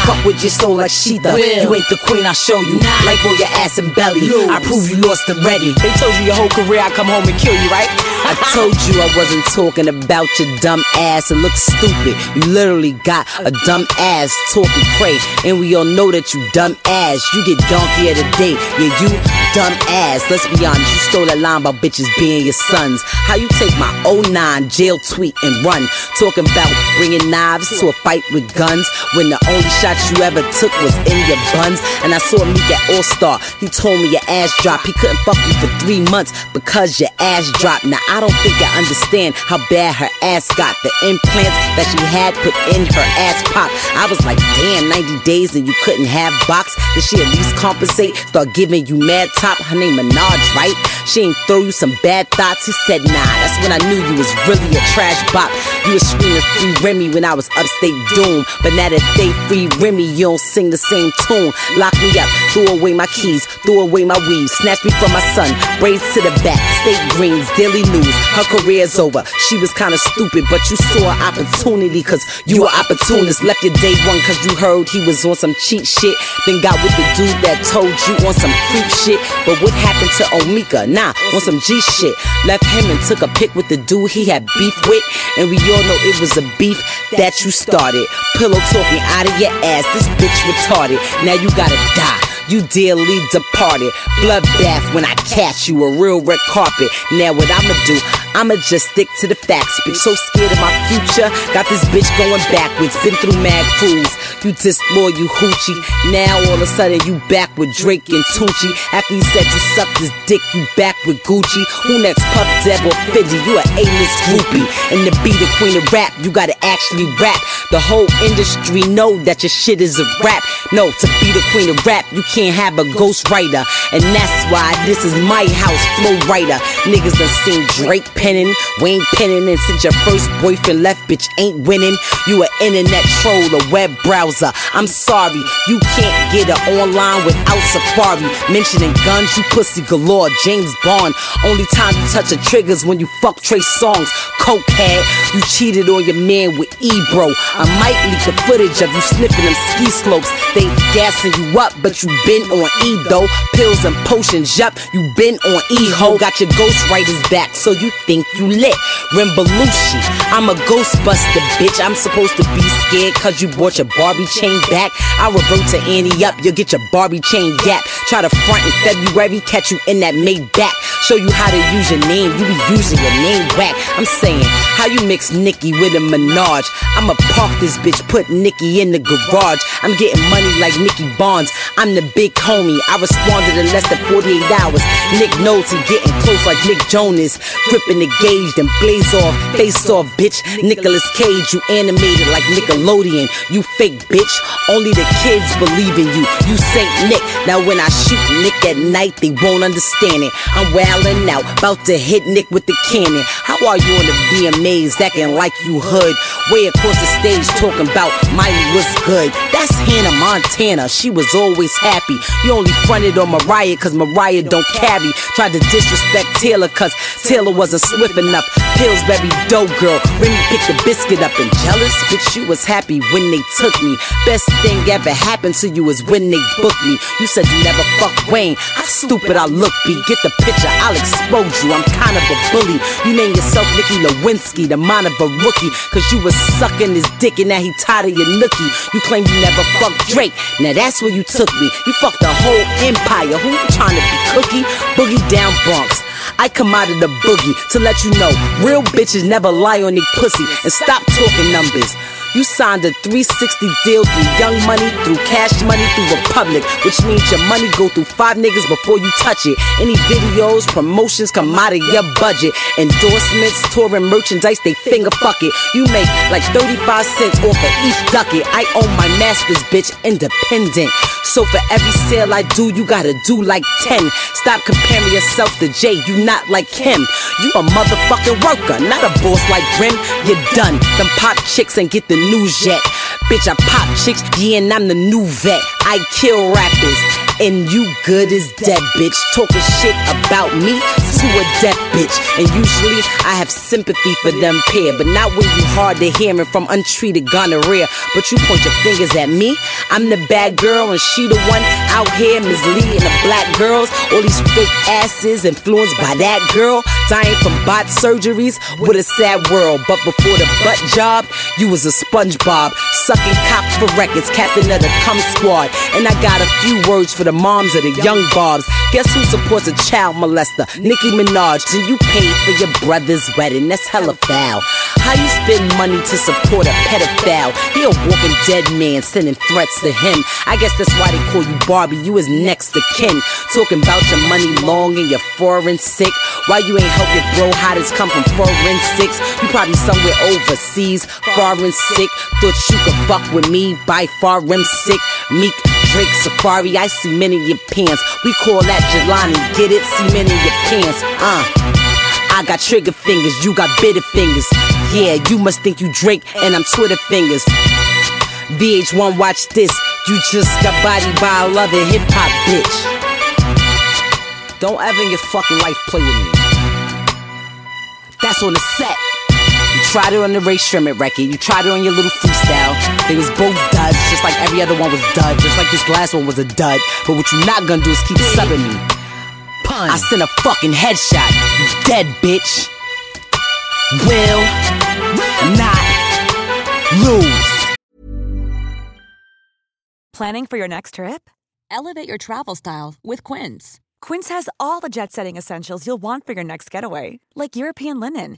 Speaker 15: Fuck with your soul like Sheeta. You ain't the queen, I'll show you. Like on your ass and belly. I prove you lost already. They told you your whole career I come home and kill you, right? I told you I wasn't talking about your dumb ass. It looks stupid. You literally got a dumb ass talking cray. And we all know that you dumb ass. You get donkey of the day. Yeah, you dumb ass. Let's be honest, you stole that line bitches being your sons. How you take my 09 jail tweet and run? Talking about bringing knives to a fight with guns when the only shot you ever took was in your buns. And I saw Meek at All Star. He told me your ass dropped. He couldn't fuck you for three months because your ass dropped. Now I don't think I understand how bad her ass got. The implants that she had put in her ass pop. I was like, damn, 90 days and you couldn't have box. Did she at least compensate? Start giving you mad top. Her name Minaj, right? She ain't throw you some bad thoughts. He said, nah, that's when I knew you was really a trash bop. You was screaming free Remy when I was upstate doom. But now that they free Remy, you don't sing the same tune. Lock me up, threw away my keys, threw away my weave, snatched me from my son, braids to the back, state greens, daily news. Her career's over. She was kinda stupid, but you saw an opportunity, cause you were opportunist. Left your day one cause you heard he was on some cheat shit. Then got with the dude that told you on some creep shit. But what happened to Omika? Nah, on some G shit. Left him and took a pic with the dude he had beef with. And we all know it was a beef that you started. Pillow talking out of your ass, this bitch retarded. Now you gotta die. You dearly departed. Bloodbath when I catch you, a real red carpet. Now what I'ma do? I'ma just stick to the facts. Bitch, so scared of my future. Got this bitch going backwards. Been through mad crews. You disloyal, you hoochie. Now all of a sudden you back with Drake and Tucci. After you said you sucked his dick, you back with Gucci. Who next? Puff Deb or Fidgy? You a A-list groupie. And to be the queen of rap, you gotta actually rap. The whole industry know that your shit is a rap. No, to be the queen of rap, you can't have a ghostwriter. And that's why this is my house, flow writer. Niggas done seen Drake penning, Wayne penning, and since your first boyfriend left, bitch ain't winning. You an internet troll, a web browser. I'm sorry, you can't get it online without Safari. Mentioning guns, you pussy galore, James Bond. Only time you touch the triggers when you fuck Trey songs. Cokehead, you cheated on your man with Ebro. I might leak the footage of you sniffing them ski slopes. They gassing you up, but you been on E though. Pills and potions, yup, you been on E ho. Got your ghostwriters back, so you think you lit. Rimbalushi, I'm a ghostbuster, bitch. I'm supposed to be scared cause you bought your Barbie chain back. I revert to Annie up, you'll get your Barbie chain yap. Try to front in February, catch you in that Maybach. Show you how to use your name, you be using your name whack. I'm saying, how you mix Nicki with a Minaj? I'ma park this bitch, put Nicki in the garage. I'm getting money like Nicki Bonds. I'm the big homie. I responded in less than 48 hours. Nick knows he getting close like Nick Jonas. Gripping the gauge, then blaze off. Face off, bitch. Nicholas Cage, you animated like Nickelodeon. You fake bitch. Only the kids believe in you. You Saint Nick. Now when I shoot Nick at night, they won't understand it. I'm wildin' out, about to hit Nick with the cannon. How are you on the VMAs acting like you hood? Way across the stage talking about Miley was good. That's Hannah Montana. She was always happy. You only fronted on Mariah cause Mariah don't carry. Tried to disrespect Taylor cause Taylor wasn't swift enough. Pillsbury dough girl. Remy picked the biscuit up and jealous. Bitch, you was happy when they took me. Best thing ever happened to you is when they booked me. You said you never fucked Wayne. How stupid I look, B. Get the picture, I'll expose you. I'm kind of a bully. You name yourself Nicky Lewinsky, the mind of a rookie. Cause you was sucking his dick and now he tired of your nookie. You claim you never fucked Drake. Now that's where you took me. You fucked the whole empire. Who you trying to be cookie? Boogie down Bronx. I come out of the boogie to let you know real bitches never lie on their pussy and stop talking numbers. You signed a 360 deal through Young Money, through Cash Money, through Republic, which means your money go through five niggas before you touch it. Any videos, promotions come out of your budget. Endorsements, touring merchandise, they finger fuck it. You make like 35 cents off of each ducket. I own my masters, bitch, independent. So for every sale I do, you gotta do like 10. Stop comparing yourself to Jay, you not like him. You a motherfucking worker, not a boss like Grim. You're done. Them pop chicks and get the news yet. Bitch, I pop chicks, yeah, and I'm the new vet. I kill rappers, and you good as dead, bitch. Talking shit about me to a deaf bitch. And usually I have sympathy for them pair, but not when you hard to hearing from untreated gonorrhea. But you point your fingers at me. I'm the bad girl, and she the one out here misleading the black girls. All these fake asses influenced by that girl, dying from bot surgeries. What a sad world. But before the butt job, you was a SpongeBob, sucking cock for records, captain of the cum squad. And I got a few words for the moms of the young bobs. Guess who supports a child molester? Nicki Minaj. And you paid for your brother's wedding. That's hella foul. How you spend money to support a pedophile? He a walking dead man sending threats to him. I guess that's why they call you Barbie. You is next to kin. Talking about your money long and your foreign sick. Why you ain't help your bro hottest come from foreign six? You probably somewhere overseas, foreign sick. Thought you could fuck with me by foreign sick. Meek, Drake, Safari, I see many in your pants. We call that Jelani. Get it? See many in your pants. Uh. I got trigger fingers, you got bitter fingers. Yeah, you must think you Drake, and I'm Twitter fingers. VH1, watch this. You just got body by a loving hip hop bitch. Don't ever in your fucking life play with me. That's on the set. You tried it on the Ray Sherman record. You tried it on your little freestyle. They was both duds, just like every other one was dud. Just like this last one was a dud. But what you not gonna do is keep subbing me. Pun. I sent a fucking headshot. You dead, bitch. Will not lose.
Speaker 16: Planning for your next trip? Elevate your travel style with Quince. Quince has all the jet setting essentials you'll want for your next getaway, like European linen,